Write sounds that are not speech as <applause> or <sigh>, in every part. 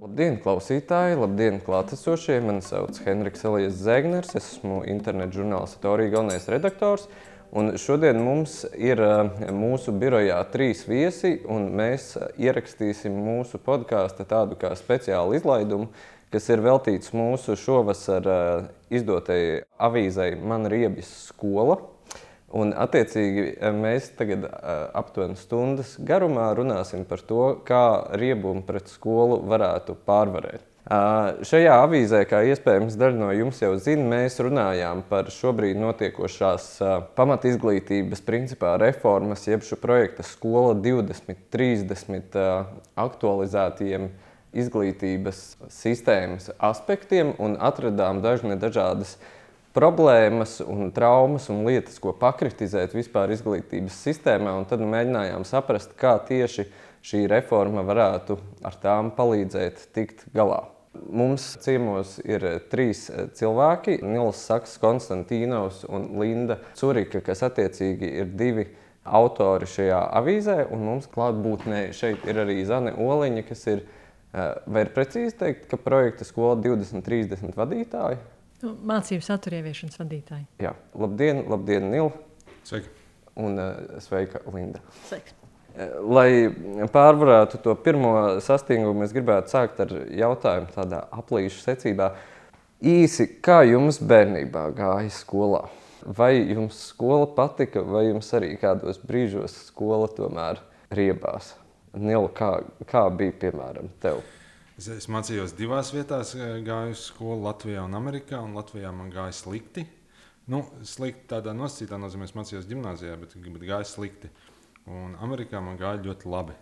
Labdien, klausītāji! Labdien, klātesošie! Mani sauc Henriks Elijas Zegners. Esmu internetu žurnāla Satorija galvenais redaktors. Un šodien mums ir eh, mūsu birojā trīs viesi, un mēs ierakstīsim mūsu podkāstu tādu kā speciālu izlaidumu, kas ir veltīts mūsu šovasar eh, izdotajai avīzei Man Riebjas skola. Un, attiecīgi, eh, mēs tagad aptuveni stundas garumā runāsim par to, kā riebumu pret skolu varētu pārvarēt. Šajā avīzē, kā iespējams daļa no jums jau zina, mēs runājām par šobrīd notiekošās pamatizglītības principā reformas, jeb šo projekta skola 2030 aktualizētiem izglītības sistēmas aspektiem un atradām dažne dažādas problēmas un traumas un lietas, ko pakritizēt vispār izglītības sistēmā, tad mēģinājām saprast, kā tieši šī reforma varētu ar tām palīdzēt tikt galā. Mums ciemos ir trīs cilvēki - Nils Saks, Konstantīnos un Linda Curika, kas attiecīgi ir divi autori šajā avīzē. Un mums klātbūtnē šeit ir arī Zane Oliņa, kas ir, vai ir precīzi teikt, ka projekta skola 2030 vadītāji? Nu, mācību satura ieviešanas vadītāji. Jā, labdien, labdien Nil! Sveiki! Un sveika Linda! Sveiks! Lai pārvarētu to pirmo sasniegumu, es gribētu sākt ar jautājumu tādā aplīšu secībā. Īsi, kā jums bērnībā gāja skolā? Vai jums skola patika, vai jums arī kādos brīžos skola tomēr riebās? Nila, kā, kā bija piemēram tev? Es, es mācījos divās vietās, gāju uz skolu Latvijā un Amerikā, un Latvijā man gāja slikti. Nu, slikti tādā nosacītā nozīmē, es mācījos gimnājā, bet, bet gāja slikti. Uh, Un Amerikā man gāja ļoti labi.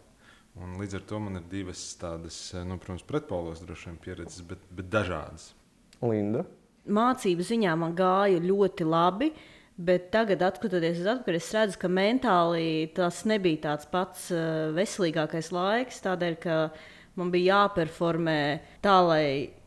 Un līdz ar to man ir divas tādas, nu, protams, pretpolos droši vien pieredzes, bet, bet dažādas. Linda. Mācību ziņā man gāja ļoti labi. Bet tagad, skatoties uz atpakaļ, es redzu, ka mentāli tas nebija tāds pats uh, veselīgākais laiks. Tādēļ, ka man bija jāperformē tā, lai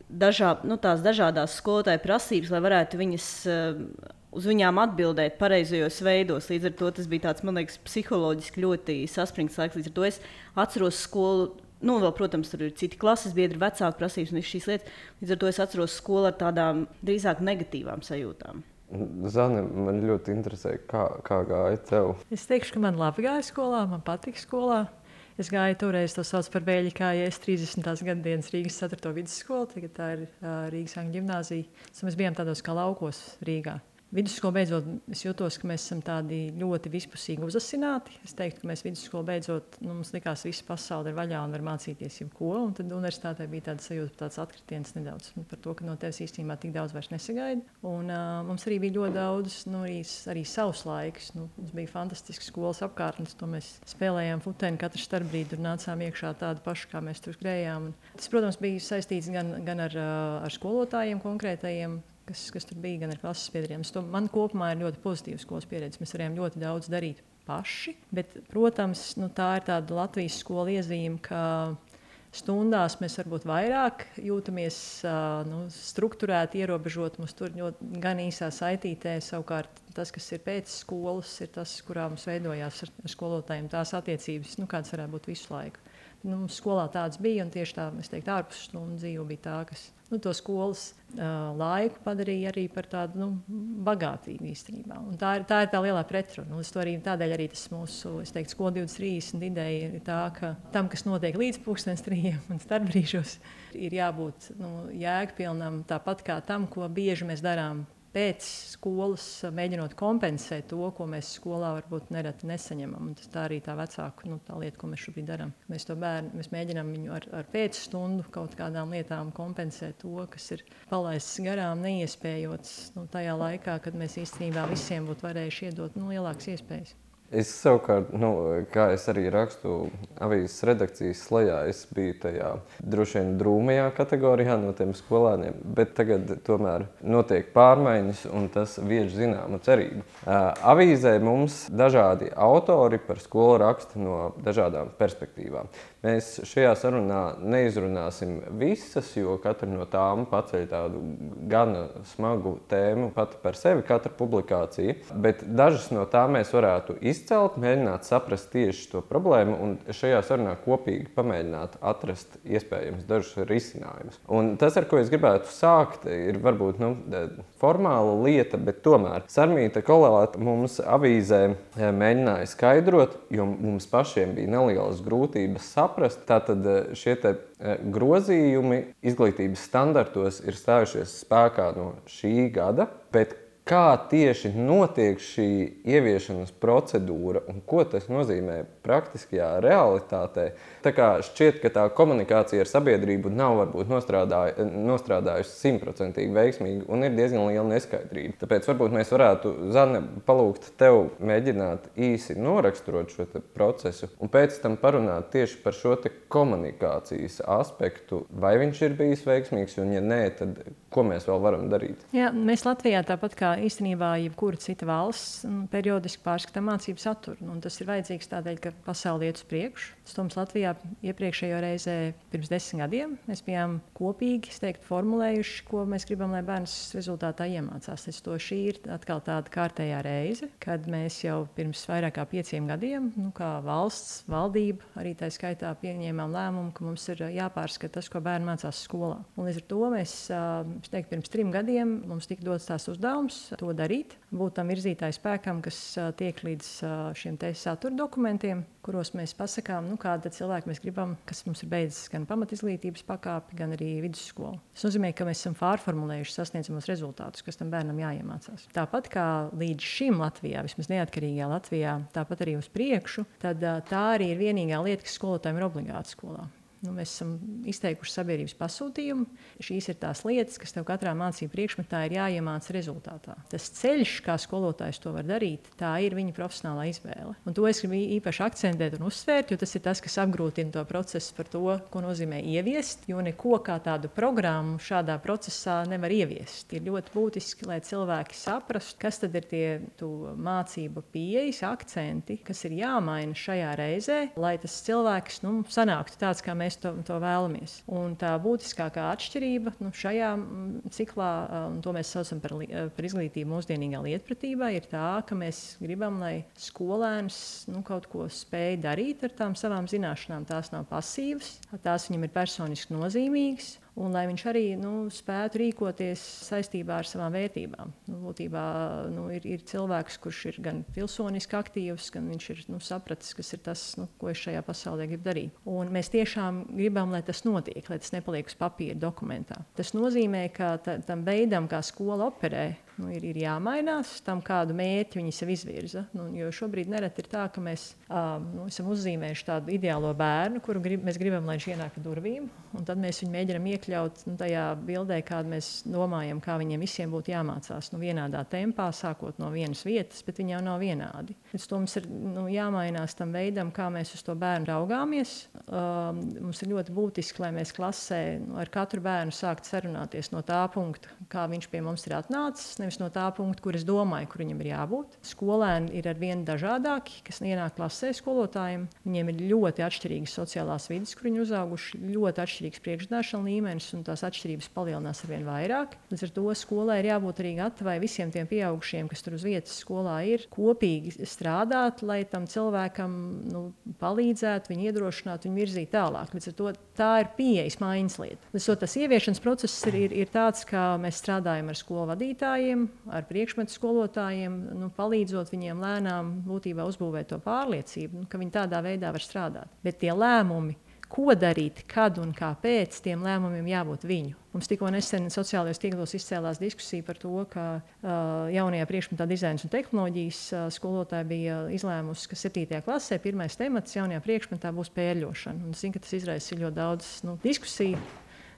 dažā, nu, tās dažādas skolotāju prasības, lai varētu viņas uh, uz viņām atbildēt pareizajos veidos. Līdz ar to tas bija tāds, man liekas, psiholoģiski ļoti saspringts laiks. Līdz ar to es atceros skolu. Nu, vēl, protams, tur ir citi klases biedri, vecāku prasības un šīs lietas. Līdz ar to es atceros skolu ar tādām drīzāk negatīvām sajūtām. Zani, man ļoti interesē, kā, kā gāja tev. Es teikšu, ka man labi gāja skolā, man patika skolā. Es gāju toreiz, to sauc par Bēļu, kā ja es 30. gadsimta Rīgas 4. vidusskolu, tagad tā ir uh, Rīgas Angļu gimnāzija. Mēs bijām tādos kā laukos Rīgā vidusskolu beidzot, es jūtos, ka mēs esam tādi ļoti vispusīgi uzasināti. Es teiktu, ka mēs vidusskolu beidzot, nu, mums likās, ka visa pasaule ir vaļā un var mācīties jebko. Un tad universitātē bija tāds sajūta, tāds atkritiens nedaudz nu, par to, ka no tevis īstenībā tik daudz vairs nesagaida. Un uh, mums arī bija ļoti daudz, nu, arī, arī savs laiks. Nu, mums bija fantastisks skolas apkārtnes, to mēs spēlējām futeni, katru starpbrīdi tur nācām iekšā tādu pašu, kā mēs tur skrējām. Un tas, protams, bija saistīts gan, gan ar, ar skolotājiem konkrētajiem, kas, kas tur bija, gan ar klases biedriem. Man kopumā ir ļoti pozitīva skolas pieredze. Mēs varējām ļoti daudz darīt paši. Bet, protams, nu, tā ir tāda Latvijas skola iezīme, ka stundās mēs varbūt vairāk jūtamies nu, struktūrēti, ierobežot. Mums tur ļoti gan īsā saitītē, savukārt tas, kas ir pēc skolas, ir tas, kurā mums veidojās ar, ar skolotājiem tās attiecības, nu, kādas varētu būt visu laiku. Nu, skolā tāds bija, un tieši tā, es teiktu, ārpus stundu dzīve bija tā, kas nu, to skolas uh, laiku padarīja arī par tādu nu, bagātīgu īstenībā. Un tā ir tā, ir tā lielā pretruna. Un arī, tādēļ arī tas mūsu teiktu, skola 2030 ideja ir tā, ka tam, kas notiek līdz pusdienas trījiem un starpbrīžos, ir jābūt nu, jēgpilnam tāpat kā tam, ko bieži mēs darām pēc skolas mēģinot kompensēt to, ko mēs skolā varbūt nereti nesaņemam. Un tas tā arī tā vecāku nu, tā lieta, ko mēs šobrīd darām. Mēs to bērnu mēs mēģinām viņu ar, ar pēcstundu kaut kādām lietām kompensēt to, kas ir palaists garām, neiespējots nu, tajā laikā, kad mēs īstenībā visiem būtu varējuši iedot nu, lielākas iespējas. Es savukārt, nu, kā es arī rakstu avīzes redakcijas slēgā, es biju tajā droši vien drūmajā kategorijā no tiem skolēniem, bet tagad tomēr notiek pārmaiņas un tas vieš zināmu cerību. Avīzē mums dažādi autori par skolu raksta no dažādām perspektīvām. Mēs šajā sarunā neizrunāsim visas, jo katra no tām paceļ tādu gan smagu tēmu pati par sevi, katra publikācija. Bet dažas no tām mēs varētu izcelt, mēģināt saprast tieši to problēmu un šajā sarunā kopīgi pamēģināt atrast iespējams dažus risinājumus. Un tas, ar ko es gribētu sākt, ir varbūt nu, formāla lieta, bet tomēr Sarmīta Kolēta mums avīzē eh, mēģināja skaidrot, jo mums pašiem bija nelielas grūtības saprast. Tātad eh, šie eh, grozījumi izglītības standartos ir stājušies spēkā no šī gada, bet kā tieši notiek šī ieviešanas procedūra un ko tas nozīmē praktiskajā realitātē. Tā kā šķiet, ka tā komunikācija ar sabiedrību nav varbūt nostrādāj, nostrādājusi simtprocentīgi veiksmīgi un ir diezgan liela neskaidrība. Tāpēc varbūt mēs varētu, Zane, palūgt tev mēģināt īsi noraksturot šo procesu un pēc tam parunāt tieši par šo komunikācijas aspektu, vai viņš ir bijis veiksmīgs un, ja nē, tad ko mēs vēl varam darīt? Jā, mēs Latvijā tāpat kā īstenībā jebkura cita valsts periodiski pārskatām mācību saturu. Un tas ir vajadzīgs tādēļ, ka pasaule iet uz priekšu. Stums Latvijā iepriekšējo reizē pirms desmit gadiem mēs bijām kopīgi teiktu, formulējuši, ko mēs gribam, lai bērns rezultātā iemācās. Es to šī ir atkal tāda kārtējā reize, kad mēs jau pirms vairāk kā pieciem gadiem, nu, kā valsts, valdība, arī tā skaitā pieņēmām lēmumu, ka mums ir jāpārskata tas, ko bērni mācās skolā. Un līdz ar to mēs teiktu, pirms trim gadiem mums tika dots tās uzdevums to darīt, būt tam virzītāju spēkam, kas tiek līdz šiem satura dokumentiem, kuros mēs pasakām, nu, kāda cilvēka mēs gribam, kas mums ir beidzis gan pamatizglītības pakāpi, gan arī vidusskolu. Tas nozīmē, ka mēs esam pārformulējuši sasniedzamos rezultātus, kas tam bērnam jāiemācās. Tāpat kā līdz šim Latvijā, vismaz neatkarīgajā Latvijā, tāpat arī uz priekšu, tad tā arī ir vienīgā lieta, kas skolotājiem ir obligāta skolā. Nu, mēs esam izteikuši sabiedrības pasūtījumu. Šīs ir tās lietas, kas tev katrā mācību priekšmetā ir jāiemācās rezultātā. Tas ceļš, kā skolotājs to var darīt, tā ir viņa profesionālā izvēle. Un to es gribu īpaši akcentēt un uzsvērt, jo tas ir tas, kas apgrūtina to procesu par to, ko nozīmē ieviest. Jo neko kā tādu programmu šādā procesā nevar ieviest. Ir ļoti būtiski, lai cilvēki saprastu, kas tad ir tie mācību pieejas, akcenti, kas ir jāmaina šajā reizē, lai tas cilvēks nu, sanāktu tāds, kā mēs mēs to, to vēlamies. Un tā būtiskākā atšķirība nu, šajā mm, ciklā, un to mēs saucam par, par izglītību mūsdienīgā lietpratībā, ir tā, ka mēs gribam, lai skolēns nu, kaut ko spēj darīt ar tām savām zināšanām. Tās nav pasīvas, tās viņam ir personiski nozīmīgas un lai viņš arī nu, spētu rīkoties saistībā ar savām vērtībām. Nu, būtībā nu, ir, ir cilvēks, kurš ir gan pilsoniski aktīvs, gan viņš ir nu, sapratis, kas ir tas, nu, ko es šajā pasaulē gribu darīt. Un mēs tiešām gribam, lai tas notiek, lai tas nepaliek uz papīra dokumentā. Tas nozīmē, ka tam veidam, kā skola operē, nu, ir, ir jāmainās tam, kādu mērķi viņi sev izvirza. Nu, jo šobrīd nereti ir tā, ka mēs um, nu, esam uzzīmējuši tādu ideālo bērnu, kuru grib, mēs gribam, lai viņš ienāk pa durvīm, tad mēs viņu mēģinām iekļaut nu, tajā bildē, kādu mēs domājam, kā viņiem visiem būtu jāmācās nu, vienādā tempā, sākot no vienas vietas, bet viņi jau nav vienādi. Līdz to mums ir nu, jāmainās tam veidam, kā mēs uz to bērnu raugāmies. Um, mums ir ļoti būtiski, lai mēs klasē nu, ar katru bērnu sāktu sarunāties no tā punkta, kā viņš pie mums ir atnācis nevis no tā punkta, kur es domāju, kur viņam ir jābūt. Skolēni ir ar vien dažādāki, kas ienāk klasē skolotājiem. Viņiem ir ļoti atšķirīgas sociālās vidas, kur viņi uzauguši, ļoti atšķirīgs priekšzināšanu līmenis, un tās atšķirības palielinās ar vien vairāk. Līdz ar to skolai ir jābūt arī gatavai visiem tiem pieaugušiem, kas tur uz vietas skolā ir, kopīgi strādāt, lai tam cilvēkam nu, palīdzētu, viņu iedrošinātu, viņu virzīt tālāk. Līdz ar to tā ir pieejas maiņas lieta. Līdz ar to tas ieviešanas process ir, ir, ir tāds, kā mēs strādājam ar skolu vadītājiem skolotājiem, ar priekšmetu skolotājiem, nu, palīdzot viņiem lēnām būtībā uzbūvēt to pārliecību, nu, ka viņi tādā veidā var strādāt. Bet tie lēmumi, ko darīt, kad un kāpēc, tiem lēmumiem jābūt viņu. Mums tikko nesen sociālajos tīklos izcēlās diskusija par to, ka uh, jaunajā priekšmetā dizains un tehnoloģijas uh, skolotāja bija izlēmusi, ka 7. klasē pirmais temats jaunajā priekšmetā būs pērļošana. Un es zinu, ka tas izraisīja ļoti daudz nu, diskusiju.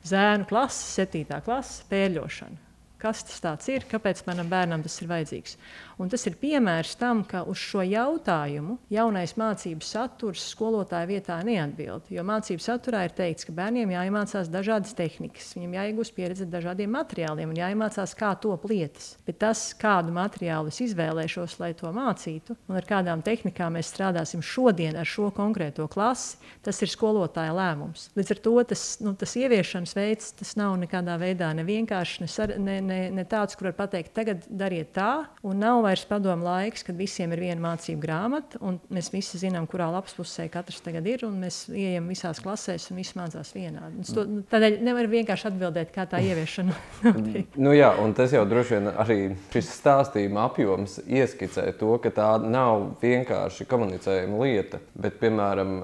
Zēnu klases, 7. klases, pērļošana. Kas tas ir, kāpēc manam bērnam tas ir vajadzīgs. Un tas ir piemērs tam, ka uz šo jautājumu jaunais mācību saturs skolotāja vietā neatbild. Jo mācību saturā ir teikts, ka bērniem jāiemācās dažādas tehnikas, viņiem jāiegūst pieredze dažādiem materiāliem un jāiemācās, kā top lietas. Bet tas, kādu materiālu es izvēlēšos, lai to mācītu, un ar kādām tehnikām mēs strādāsim šodien ar šo konkrēto klasi, tas ir skolotāja lēmums. Līdz ar to tas, nu, tas ieviešanas veids tas nav nekādā veidā ne vienkāršs, ne, ne, ne, ne tāds, kur var pateikt, tagad dariet tā, un nav vairs padomu laiks, kad visiem ir viena mācību grāmata, un mēs visi zinām, kurā lapas pusē katrs tagad ir, un mēs ejam visās klasēs, un visi mācās vienādi. To, nu, tādēļ nevar vienkārši atbildēt, kā tā ieviešana <laughs> notiek. nu, jā, un tas jau droši vien arī šis stāstījuma apjoms ieskicē to, ka tā nav vienkārši komunicējama lieta, bet, piemēram,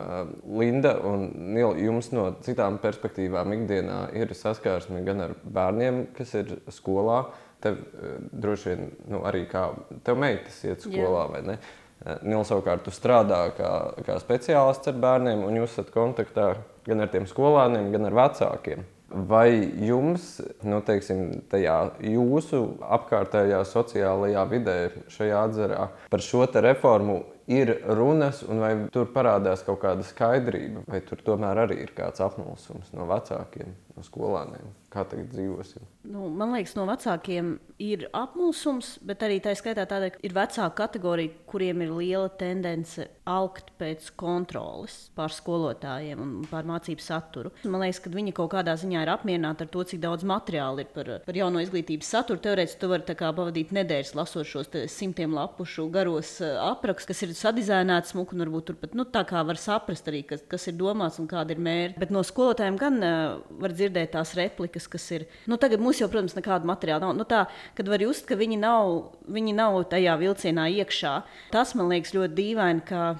Linda un Nila, jums no citām perspektīvām ikdienā ir saskarsme gan ar bērniem, kas ir skolā, tev eh, droši vien nu, arī kā tev meitas iet skolā, Jā. vai ne? Eh, Nils savukārt strādā kā, kā speciālists ar bērniem, un jūs esat kontaktā gan ar tiem skolāniem, gan ar vecākiem. Vai jums, nu, teiksim, tajā jūsu apkārtējā sociālajā vidē, šajā atzarā, par šo reformu ir runas, un vai tur parādās kaut kāda skaidrība, vai tur tomēr arī ir kāds apmulsums no vecākiem, no skolāniem? Kā tagad dzīvosim? Nu, man liekas, no vecākiem ir apmulsums, bet arī tā skaitā tāda ir vecāka kategorija, kuriem ir liela tendence augt pēc kontroles pār skolotājiem un pār mācību saturu. Man liekas, ka viņi kaut kādā ziņā ir apmierināti ar to, cik daudz materiāla ir par, par jauno izglītības saturu. Teorētiski tu vari pavadīt nedēļas lasot šos simtiem lapušu garos uh, aprakstus, kas ir sadizainēti smuki un varbūt turpat nu, tā kā var saprast arī, kas, kas ir domāts un kāda ir mērķa. Bet no skolotājiem gan uh, var dzirdēt tās replikas kas ir. Nu, tagad mums jau, protams, nekāda materiāla nav. Nu, tā, kad var just, ka viņi nav, viņi nav tajā vilcienā iekšā. Tas man liekas ļoti dīvaini, ka,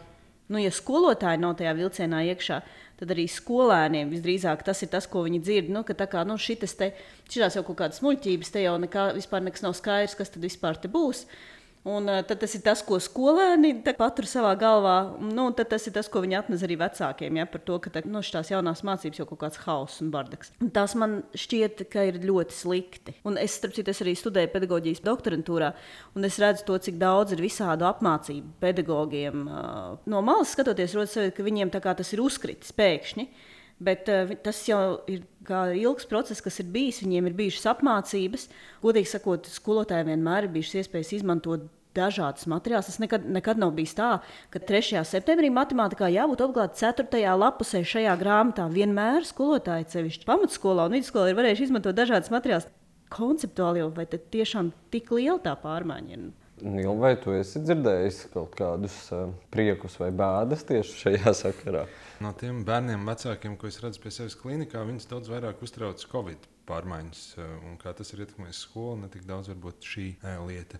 nu, ja skolotāji nav tajā vilcienā iekšā, tad arī skolēniem visdrīzāk tas ir tas, ko viņi dzird. Nu, ka kā nu, šitas te, šitās jau kaut kādas muļķības, te jau nekā, vispār nekas nav skaidrs, kas tad vispār te būs. Un, uh, tas ir tas, ko skolēni patur savā galvā. Nu, tas ir tas, ko viņi atnes arī vecākiem. Ja, par to, ka tā, nu, šīs jaunās mācības jau kaut kāds hauss un bardaks. Un tas man šķiet, ka ir ļoti slikti. Un es, starp citu, arī studēju pedagoģijas doktorantūrā, un es redzu to, cik daudz ir visādu apmācību pedagogiem. Uh, no malas skatoties, rodas ka viņiem tas ir uzkritis pēkšņi. Bet uh, tas jau ir ilgs process, kas ir bijis. Viņiem ir bijušas apmācības. Godīgi sakot, skolotājiem vienmēr ir bijušas iespējas izmantot dažādas materiālus. Tas nekad, nekad nav bijis tā, ka 3. septembrī matemātikā jābūt obligāti 4. lapusē šajā grāmatā. Vienmēr skolotāji, sevišķi pamatskolā un vidusskolā, ir varējuši izmantot dažādas materiālus. Konceptuāli jau vai tiešām tik liela tā pārmaiņa ir? Nīl, vai tu esi dzirdējis kaut kādus uh, priekus vai bēdas tieši šajā sakarā? No tiem bērniem, vecākiem, ko es redzu pie sevis klinikā, viņus daudz vairāk uztrauc Covid pārmaiņas un kā tas ir ietekmējis skolu, ne tik daudz varbūt šī lieta.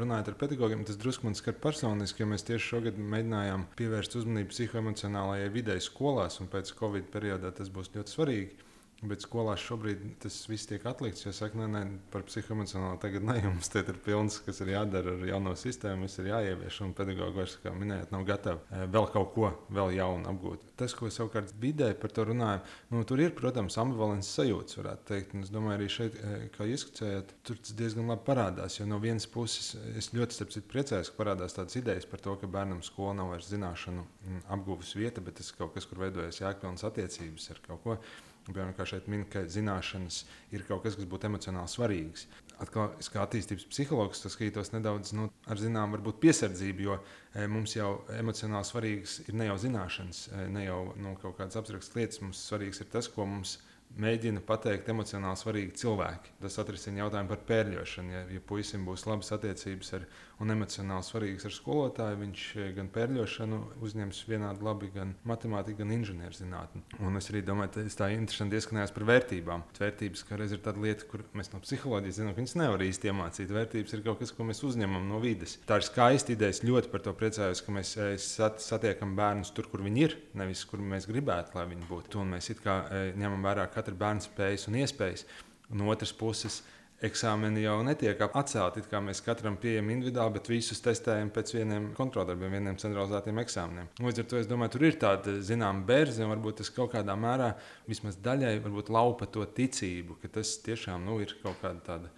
Runājot ar pedagogiem, tas drusku man skar personiski, jo mēs tieši šogad mēģinājām pievērst uzmanību psihoemocionālajai videi skolās, un pēc Covid periodā tas būs ļoti svarīgi. Bet skolās šobrīd tas viss tiek atlikts. Jo saka, nē, nē, par psihoemocionālu tagad ne. <laughs> Mums te ir pilns, kas ir jādara ar jauno sistēmu, viss ir jāievieš. Un pedagogi vairs, kā minējāt, nav gatavi eh, vēl kaut ko vēl jaunu apgūt. Tas, ko savukārt vidē par to runājam, nu, tur ir, protams, ambivalents sajūta, varētu teikt. Un es domāju, arī šeit, eh, kā ieskicējāt, tur tas diezgan labi parādās. Jo no vienas puses es ļoti citu, priecājos, ka parādās tādas idejas par to, ka bērnam skola nav vairs zināšanu mm, apgūves vieta, bet tas kaut kas, kur veidojas jēgpilnas attiecības ar kaut ko. Piemēram, kā šeit min, ka zināšanas ir kaut kas, kas būtu emocionāli svarīgs. Atkal, es kā attīstības psihologs skatos nedaudz nu, ar zināmu piesardzību, jo e, mums jau emocionāli svarīgas ir ne jau zināšanas, e, ne jau nu, kaut kādas abstraktas lietas. Mums svarīgs ir tas, ko mums mēģina pateikt emocionāli svarīgi cilvēki. Tas atrisina jautājumu par pērļošanu. Ja, ja puisim būs labas attiecības ar, un emocionāli svarīgas ar skolotāju, viņš eh, gan pērļošanu uzņems vienādi labi, gan matemātiku, gan inženierzinātni. Un es arī domāju, ka tas tā interesanti ieskanējās par vērtībām. Vērtības, kā reiz ir tāda lieta, kur mēs no psiholoģijas zinām, ka viņas nevar īsti iemācīt. Vērtības ir kaut kas, ko mēs uzņemam no vides. Tā ir skaista ideja. Es ļoti par to priecājos, ka mēs eh, satiekam bērnus tur, kur viņi ir, nevis kur mēs gribētu, lai viņi būtu. Un mēs kā, eh, ņemam vērā katra bērna spējas un iespējas. No otras puses, eksāmeni jau netiek atcelti. Mēs katram pieejam individuāli, bet visus testējam pēc vieniem kontroldarbiem, vieniem centralizētiem eksāmeniem. Līdz ar to es domāju, tur ir tāda zināmā bērze, un varbūt tas kaut kādā mērā vismaz daļai laupa to ticību, ka tas tiešām nu, ir kaut kāda tāda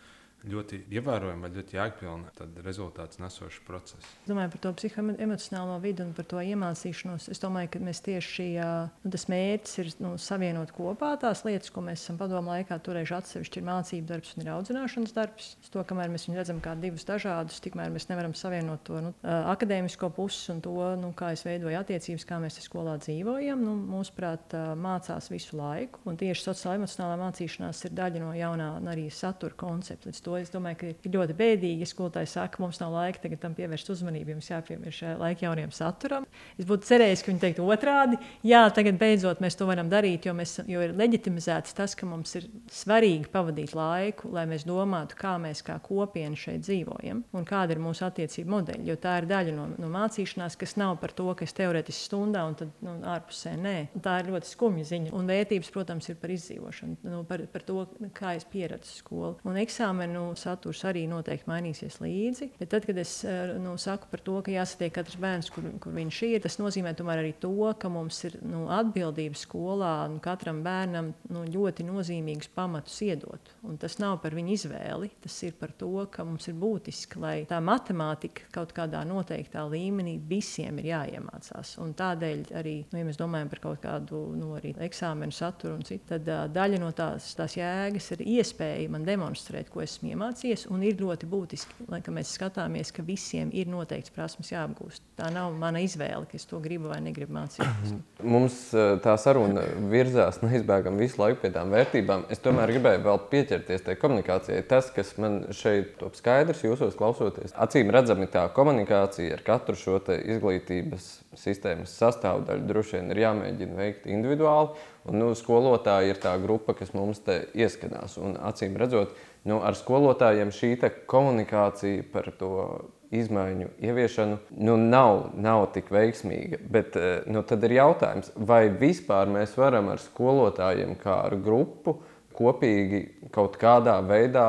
ļoti ievērojama, ļoti jēgpilna rezultāts nesoša procesa. Domāju par to psihoemocionālo vidi un par to iemācīšanos. Es domāju, ka mēs tieši nu, tas mērķis ir nu, savienot kopā tās lietas, ko mēs esam padomu laikā turējuši atsevišķi. Ir mācību darbs un ir audzināšanas darbs. To, kamēr mēs viņu redzam kā divus dažādus, tikmēr mēs nevaram savienot to nu, akadēmisko pusi un to, nu, kā es veidoju attiecības, kā mēs skolā dzīvojam. Nu, mūsuprāt, mācās visu laiku. Un tieši sociālā emocionālā mācīšanās ir daļa no jaunā arī satura koncepta. Līdz to es domāju, ka ir ļoti bēdīgi, skolotāji saka, mums nav laika tam pievērst uzmanību, jums jāpievērš laika jauniem saturam. Es būtu cerējis, ka viņi teiktu otrādi. Jā, tagad beidzot mēs to varam darīt, jo, mēs, jo ir leģitimizēts tas, ka mums ir svarīgi pavadīt laiku, lai mēs domātu, kā mēs kā kopiena šeit dzīvojam un kāda ir mūsu attiecība modeļi. Jo tā ir daļa no, no mācīšanās, kas nav par to, ka es teorētiski stundā un tad nu, ārpusē nē. Tā ir ļoti skumja ziņa. Un vērtības, protams, ir par izdzīvošanu, nu, par, par to, kā es pieredzu skolu. Un eksāmenu saturs arī noteikti mainīsies līdzi. Bet tad, kad es eh, nu, saku par to, ka jāsatiek katrs bērns, kur, kur viņš ir, tas nozīmē arī to, ka mums ir nu, atbildība skolā un katram bērnam nu, ļoti nozīmīgus pamatus iedot. Un tas nav par viņu izvēli, tas ir par to, ka mums ir būtiski, lai tā matemātika kaut kādā noteiktā līmenī visiem ir jāiemācās. Un tādēļ arī, nu, ja mēs domājam par kaut kādu nu, eksāmenu saturu un citu, tad uh, daļa no tās, tās jēgas ir iespēja man demonstrēt, ko esmu iemācījies. Ir ļoti būtiski, lai mēs skatāmies, ka visiem ir noteikts prasmes jāapgūst. Tā nav mana izvēle, ka es to gribu vai negribu mācīties. <clears throat> Mums tā saruna virzās <laughs> neizbēgami visu laiku pie tām vērtībām. Es tomēr gribēju vēl pieķerties tai komunikācijai. Tas, kas man šeit top skaidrs, jūsos klausoties, acīm redzami tā komunikācija ar katru šo izglītības sistēmas sastāvdaļu droši vien ir jāmēģina veikt individuāli. Un, nu, skolotāji ir tā grupa, kas mums te ieskanās. Un, acīm redzot, nu, ar skolotājiem šī komunikācija par to izmaiņu ieviešanu nu, nav, nav tik veiksmīga. Bet eh, nu, tad ir jautājums, vai vispār mēs varam ar skolotājiem kā ar grupu kopīgi kaut kādā veidā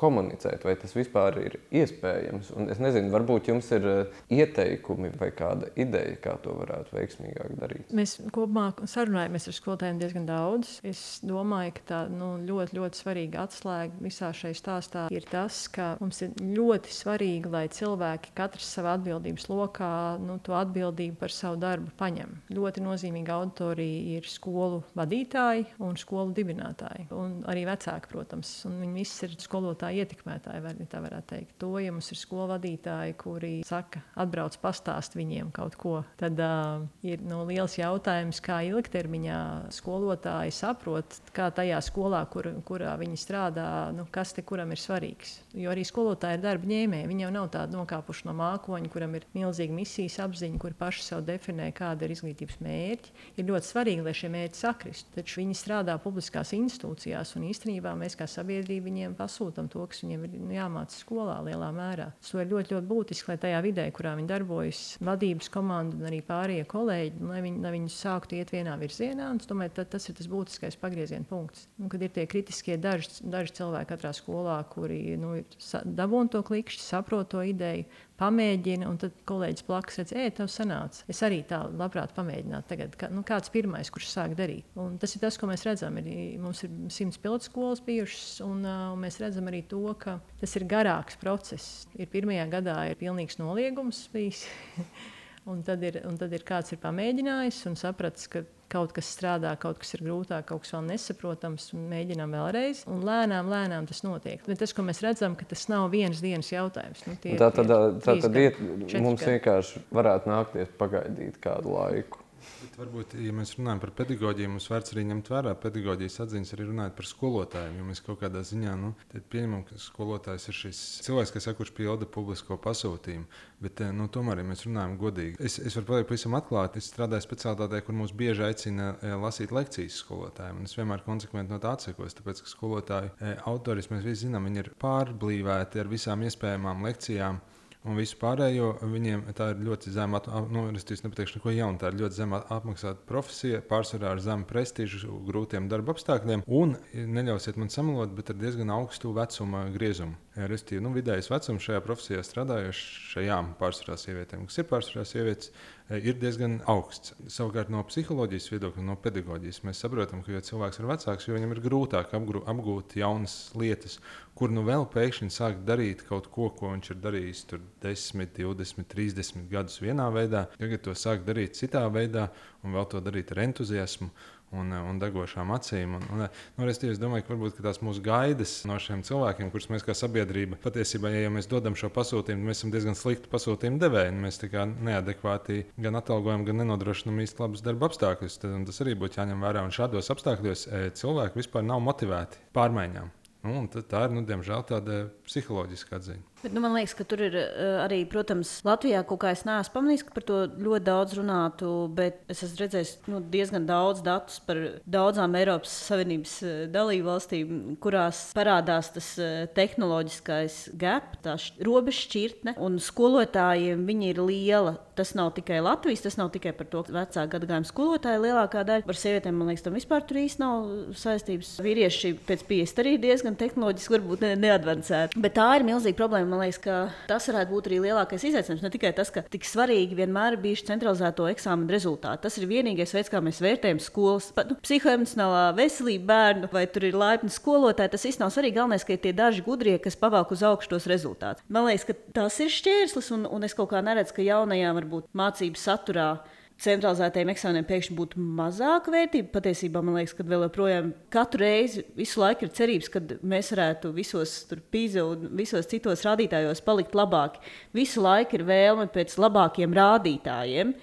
komunicēt, vai tas vispār ir iespējams. Un es nezinu, varbūt jums ir eh, ieteikumi vai kāda ideja, kā to varētu veiksmīgāk darīt. Mēs kopumā sarunājamies ar skolotājiem diezgan daudz. Es domāju, ka tā nu, ļoti, ļoti svarīga atslēga visā šajā stāstā ir tas, ka mums ir ļoti svarīgi, lai cilvēki katrs savā atbildības lokā nu, to atbildību par savu darbu paņem. Ļoti nozīmīga auditorija ir skolu vadītāji un skolu dibinātāji. Un arī vecāki, protams. Viņi visi ir skolotāji ietekmētāji, var, tā varētu teikt. To, ja mums ir skolvadītāji, kuri saka, atbrauc pastāst viņiem kaut ko, tad uh, ir nu, liels jautājums, kā ilgtermiņā skolotāji saprot, kā tajā skolā, kur, kurā viņi strādā, nu, kas te kuram ir svarīgs. Jo arī skolotāji ir darba ņēmēji. Viņi jau nav tādi nokāpuši no mākoņa, kuram ir milzīga misijas apziņa, kuri paši sev definē, kāda ir izglītības mērķi. Ir ļoti svarīgi, lai šie mērķi sakristu. Taču viņi strādā publiskās institūcijās, un īstenībā mēs kā sabiedrība viņiem pasūtām to, kas viņiem ir nu, jāmācās skolā lielā mērā. Tas ir ļoti, ļoti būtiski, lai tajā vidē, kurā viņi darbojas, vadības komanda un arī pārējie kolēģi, lai viņi, lai viņi sāktu iet vienā virzienā. Es domāju, ta, tas ir tas būtiskais pagrieziena punkts. Un, kad ir tie kritiskie daži, daži cilvēki katrā skolā, kuri nu, dabūna to klikšķi, saprot to ideju, pamēģina, un tad kolēģis blakus redz, ej, tev sanāca. Es arī tā labprāt pamēģinātu tagad, kā, nu, kāds pirmais, kurš sāk darīt. Un tas ir tas, ko mēs redzam. Ir, mums ir simts pilotu skolas bijušas, un uh, mēs redzam arī to, ka tas ir garāks process. Ir pirmajā gadā ir pilnīgs noliegums bijis. <laughs> un, tad ir, un tad ir kāds ir pamēģinājis un sapratis, ka kaut kas strādā, kaut kas ir grūtāk, kaut kas vēl nesaprotams, un mēģinām vēlreiz. Un lēnām, lēnām tas notiek. Bet tas, ko mēs redzam, ka tas nav viens dienas jautājums. Nu, tā tad, tā tad iet, mums gadi. vienkārši varētu nākties pagaidīt kādu laiku. Bet varbūt, ja mēs runājam par pedagoģiju, mums vērts arī ņemt vērā pedagoģijas atziņas, arī runājot par skolotājiem. Jo mēs kaut kādā ziņā nu, pieņemam, ka skolotājs ir šis cilvēks, kas kurš pilda publisko pasūtījumu. Bet eh, nu, tomēr, ja mēs runājam godīgi, es, es varu pateikt, pavisam atklāti, es strādāju speciālitātē, kur mūs bieži aicina eh, lasīt lekcijas skolotājiem. Es vienmēr konsekventi no tā atsakos, tāpēc ka skolotāju eh, autoris mēs visi zinām, viņi ir pārblīvēti ar visām iespējamām lekcijām un visu pārējo viņiem tā ir ļoti zema, nu, es nepateikšu neko jaunu, tā ir ļoti zema apmaksāta profesija, pārsvarā ar zemu prestižu, grūtiem darba apstākļiem, un neļausiet man samalot, bet ar diezgan augstu vecuma griezumu. Respektīvi, nu, vidējais vecums šajā profesijā strādājošajām pārsvarā sievietēm, kas ir pārsvarā sievietes, ir diezgan augsts. Savukārt no psiholoģijas viedokļa, no pedagoģijas mēs saprotam, ka, jo cilvēks ir vecāks, jo viņam ir grūtāk apgūt jaunas lietas, kur nu vēl pēkšņi sāk darīt kaut ko, ko viņš ir darījis 10, 20, 30 gadus vienā veidā, tagad to sāk darīt citā veidā un vēl to darīt ar entuziasmu un, un degošām acīm. Un, un, nu, es, es domāju, ka varbūt ka tās mūsu gaidas no šiem cilvēkiem, kurus mēs kā sabiedrība patiesībā, ja, mēs dodam šo pasūtījumu, mēs esam diezgan slikti pasūtījumu devēji. Mēs neadekvāti gan atalgojam, gan nenodrošinām īsti labus darba apstākļus. Tad, tas arī būtu jāņem vērā. Un šādos apstākļos e, cilvēki vispār nav motivēti pārmaiņām. Nu, tā ir, nu, diemžēl, tāda psiholoģiska atziņa. Bet, nu, man liekas, ka tur ir uh, arī, protams, Latvijā kaut kā es neesmu pamanījis, ka par to ļoti daudz runātu, bet es esmu redzējis nu, diezgan daudz datus par daudzām Eiropas Savienības uh, dalību valstīm, kurās parādās tas uh, tehnoloģiskais gap, tā robeža šķirtne, un skolotājiem viņi ir liela. Tas nav tikai Latvijas, tas nav tikai par to, ka vecāku gadagājumu skolotāji lielākā daļa. Par sievietēm, man liekas, tam vispār tur īsti nav saistības. Vīrieši pēc pieejas arī diezgan tehnoloģiski, varbūt ne, neadvancēti. Bet tā ir milzīga problēma man liekas, ka tas varētu būt arī lielākais izaicinājums. Ne tikai tas, ka tik svarīgi vienmēr ir bijuši centralizēto eksāmenu rezultāti. Tas ir vienīgais veids, kā mēs vērtējam skolas, nu, psihoemocionālā veselību bērnu, vai tur ir laipni skolotāji. Tas viss nav svarīgi. Galvenais, ka ir tie daži gudrie, kas pavelk uz augšu tos rezultātus. Man liekas, ka tas ir šķērslis, un, un es kaut kā neredzu, ka jaunajām varbūt mācību saturā centralizētajiem eksāmeniem pēkšņi būtu mazāka vērtība. Patiesībā man liekas, ka vēl joprojām katru reizi visu laiku ir cerības, ka mēs varētu visos pīzē un visos citos rādītājos palikt labāki. Visu laiku ir vēlme pēc labākiem rādītājiem.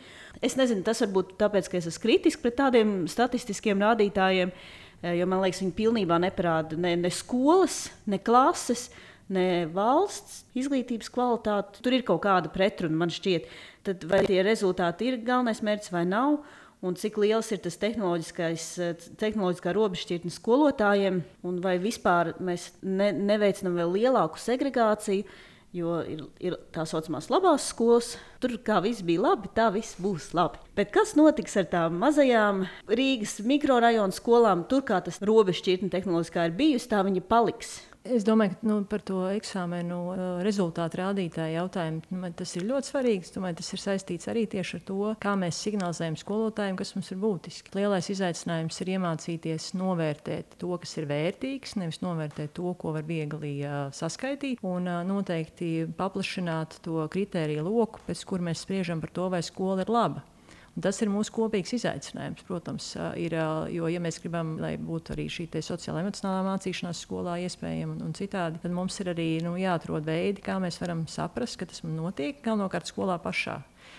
Es nezinu, tas varbūt tāpēc, ka es esmu kritisks pret tādiem statistiskiem rādītājiem, jo man liekas, viņi pilnībā neparāda ne, ne skolas, ne klases ne valsts izglītības kvalitāti. Tur ir kaut kāda pretruna, man šķiet. Tad vai tie rezultāti ir galvenais mērķis vai nav? Un cik liels ir tas tehnoloģiskā robežšķirtne skolotājiem, un vai vispār mēs ne, neveicinām vēl lielāku segregāciju, jo ir, ir tā saucamās labās skolas. Tur kā viss bija labi, tā viss būs labi. Bet kas notiks ar tām mazajām Rīgas mikrorajonu skolām? Tur kā tas robežšķirtne tehnoloģiskā ir bijusi, tā viņa paliks. Es domāju, ka nu, par to eksāmenu uh, rezultātu rādītāju jautājumu nu, tas ir ļoti svarīgs. Domāju, tas ir saistīts arī tieši ar to, kā mēs signalizējam skolotājiem, kas mums ir būtiski. Lielais izaicinājums ir iemācīties novērtēt to, kas ir vērtīgs, nevis novērtēt to, ko var viegli uh, saskaitīt, un uh, noteikti paplašināt to kritēriju loku, pēc kur mēs spriežam par to, vai skola ir laba. Tas ir mūsu kopīgs izaicinājums. Protams, ir, jo, ja mēs gribam, lai būtu arī šī sociālā emocionālā mācīšanās skolā iespējama un, un citādi, tad mums ir arī nu, jāatrod veidi, kā mēs varam saprast, ka tas notiek galvenokārt skolā pašā.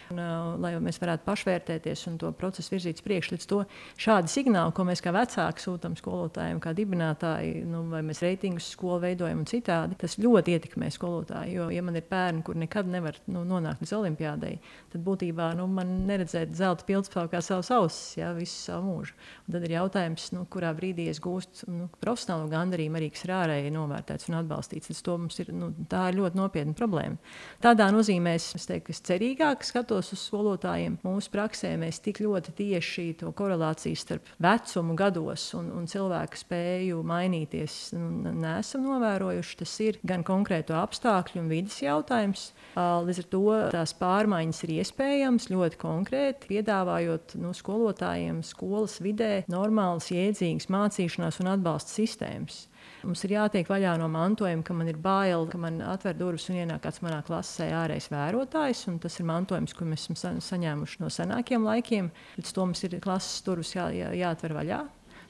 Un, uh, lai mēs varētu pašvērtēties un to procesu virzīt uz priekšu. Līdz to šādi signāli, ko mēs kā vecāki sūtām skolotājiem, kā dibinātāji, nu, vai mēs reitingus skolu veidojam un citādi, tas ļoti ietekmē skolotāju. Jo, ja man ir bērni, kur nekad nevar nu, nonākt līdz olimpiādei, tad būtībā nu, man neredzēt zelta pildspēku kā savus ausis ja, visu savu mūžu. Un tad ir jautājums, nu, kurā brīdī es gūstu nu, profesionālu gandarījumu, arī kas ir ārēji novērtēts un atbalstīts. Tas ir, nu, ir ļoti nopietna problēma. Tādā nozīmē es, es teiktu, ka es cerīgāk skatos skatos uz skolotājiem, mūsu praksē mēs tik ļoti tieši to korelāciju starp vecumu gados un, un cilvēku spēju mainīties nu, neesam novērojuši. Tas ir gan konkrēto apstākļu un vidas jautājums. Līdz ar to tās pārmaiņas ir iespējamas ļoti konkrēti, piedāvājot nu, skolotājiem skolas vidē normālas, jēdzīgas mācīšanās un atbalsta sistēmas. Mums ir jātiek vaļā no mantojuma, ka man ir bail, ka man atver durvis un ienāk kāds manā klasē ārējais vērotājs. Tas ir mantojums, ko mēs esam saņēmuši no senākiem laikiem. Līdz to mums ir klases durvis jā, jā, jāatver vaļā.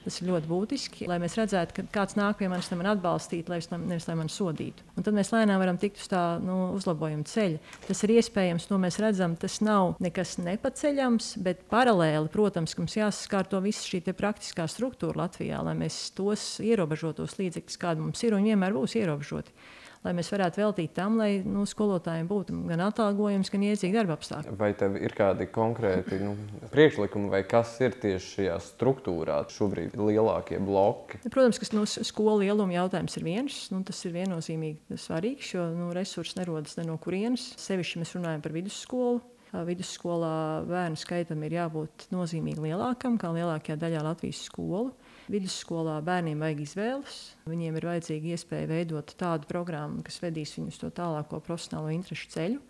Tas ir ļoti būtiski, lai mēs redzētu, ka kāds nāk pie manis, lai man atbalstītu, nevis lai man sodītu. Un tad mēs lēnām varam tikt uz tā nu, uzlabojuma ceļa. Tas ir iespējams, to mēs redzam. Tas nav nekas nepaceļams, bet paralēli, protams, mums jāsaskārto visa šī praktiskā struktūra Latvijā, lai mēs tos ierobežotos līdzekļus, kādi mums ir un vienmēr būs ierobežoti lai mēs varētu veltīt tam, lai nu, skolotājiem būtu gan atalgojums, gan iedzīgi darba apstākļi. Vai tev ir kādi konkrēti nu, priekšlikumi, vai kas ir tieši šajā struktūrā šobrīd lielākie bloki? Protams, ka nu, skolu lieluma jautājums ir viens. Nu, tas ir viennozīmīgi svarīgs, jo nu, resursi nerodas ne no kurienes. Sevišķi mēs runājam par vidusskolu. Vidusskolā bērnu skaitam ir jābūt nozīmīgi lielākam, kā lielākajā daļā Latvijas skolu. Vidusskolā bērniem vajag izvēles. Viņiem ir vajadzīga iespēja veidot tādu programmu, kas vedīs viņus to tālāko profesionālo interešu ceļu.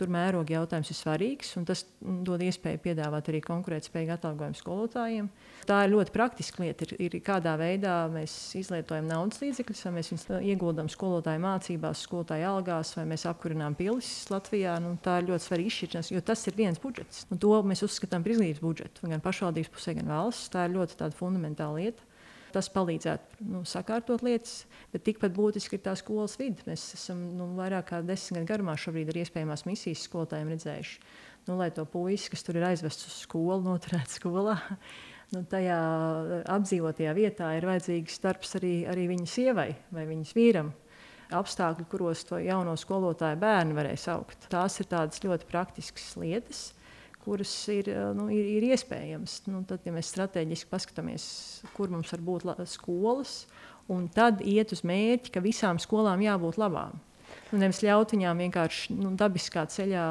Tur mēroga jautājums ir svarīgs, un tas dod iespēju piedāvāt arī konkurētspējīgu atalgojumu skolotājiem. Tā ir ļoti praktiska lieta, ir, ir kādā veidā mēs izlietojam naudas līdzekļus, vai mēs viņus ieguldām skolotāju mācībās, skolotāju algās, vai mēs apkurinām pilis Latvijā. Nu, tā ir ļoti svarīga izšķiršanās, jo tas ir viens budžets. Un to mēs uzskatām par izglītības budžetu, gan pašvaldības pusē, gan valsts. Tā ir ļoti fundamentāla lieta. Tas palīdzētu nu, sakārtot lietas, bet tikpat būtiski ir tā skolas vide. Mēs esam nu, vairāk kā desmit gadu garumā šobrīd ar iespējamās misijas skolotājiem redzējuši, nu, lai to puisi, kas tur ir aizvests uz skolu, noturētu skolā. <laughs> Nu, tajā apdzīvotajā vietā ir vajadzīgs darbs arī, arī viņa sievai vai viņas vīram apstākļi, kuros to jauno skolotāju bērnu varēs augt. Tās ir tādas ļoti praktiskas lietas, kuras ir, eh, nu, ir, ir iespējamas. Nu, tad, ja mēs strateģiski paskatāmies, kur mums var būt skolas, un tad iet uz mērķi, ka visām skolām jābūt labām. Nu, nevis ļaut viņām vienkārši nu, dabiskā ceļā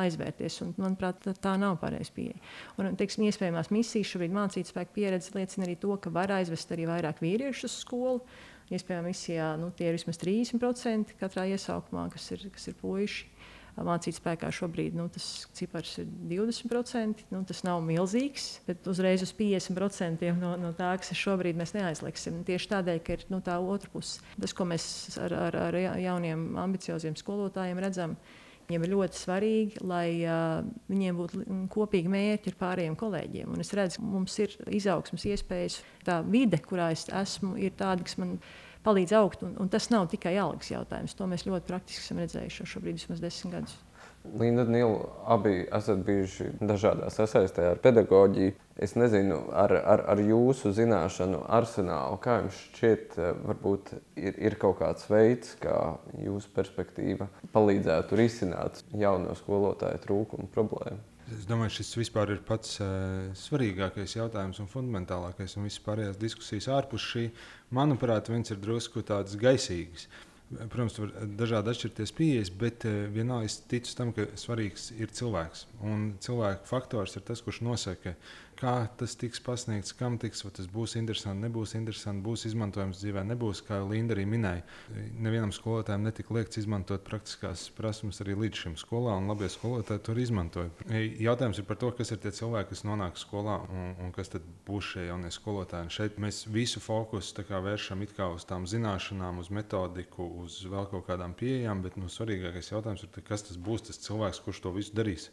aizvērties. Un, manuprāt, tā, nav pareiza pieeja. Un, teiksim, iespējamās misijas šobrīd mācīt spēku pieredze liecina arī to, ka var aizvest arī vairāk vīriešu uz skolu. Iespējams, misijā nu, tie ir vismaz 30% katrā iesaukumā, kas ir, kas ir puiši mācīt spēkā šobrīd nu, tas cipars ir 20%. Nu, tas nav milzīgs, bet uzreiz uz 50% no, no tā, kas ir šobrīd, mēs neaizliksim. Tieši tādēļ, ka ir nu, tā otra puse. Tas, ko mēs ar, ar, ar jauniem, ambicioziem skolotājiem redzam, Viņiem ir ļoti svarīgi, lai uh, viņiem būtu kopīgi mērķi ar pārējiem kolēģiem. Un es redzu, ka mums ir izaugsmas iespējas. Tā vide, kurā es esmu, ir tāda, kas man palīdz augt. Un, un tas nav tikai algas jautājums. To mēs ļoti praktiski esam redzējuši šobrīd vismaz desmit gadus. Linda Nīla abi esat bijuši dažādās sasaistē ar pedagoģiju. Es nezinu, ar, ar, ar jūsu zināšanu arsenālu, kā jums šķiet, varbūt ir, ir kaut kāds veids, kā jūsu perspektīva palīdzētu risināt jauno skolotāju trūkumu problēmu. Es domāju, šis vispār ir pats uh, svarīgākais jautājums un fundamentālākais. Un vispārējās diskusijas ārpus šī, manuprāt, viens ir drusku tāds gaisīgs. Protams, tur var dažādi atšķirties pieejas, bet uh, vienalga es ticu tam, ka svarīgs ir cilvēks. Un cilvēka faktors ir tas, kurš nosaka, kā tas tiks pasniegts, kam tiks, vai tas būs interesanti, nebūs interesanti, būs izmantojams dzīvē, nebūs, kā Linda arī minēja. Nevienam skolotājam netika liekts izmantot praktiskās prasmes arī līdz šim skolā, un labie skolotāji to izmantoja. Jautājums ir par to, kas ir tie cilvēki, kas nonāk skolā un, un kas tad būs šie jaunie skolotāji. Un šeit mēs visu fokusu vēršam uz tām zināšanām, uz metodiku, uz vēl kaut kādām pieejām, bet nu, svarīgākais jautājums ir, kas tas būs tas cilvēks, kurš to visu darīs.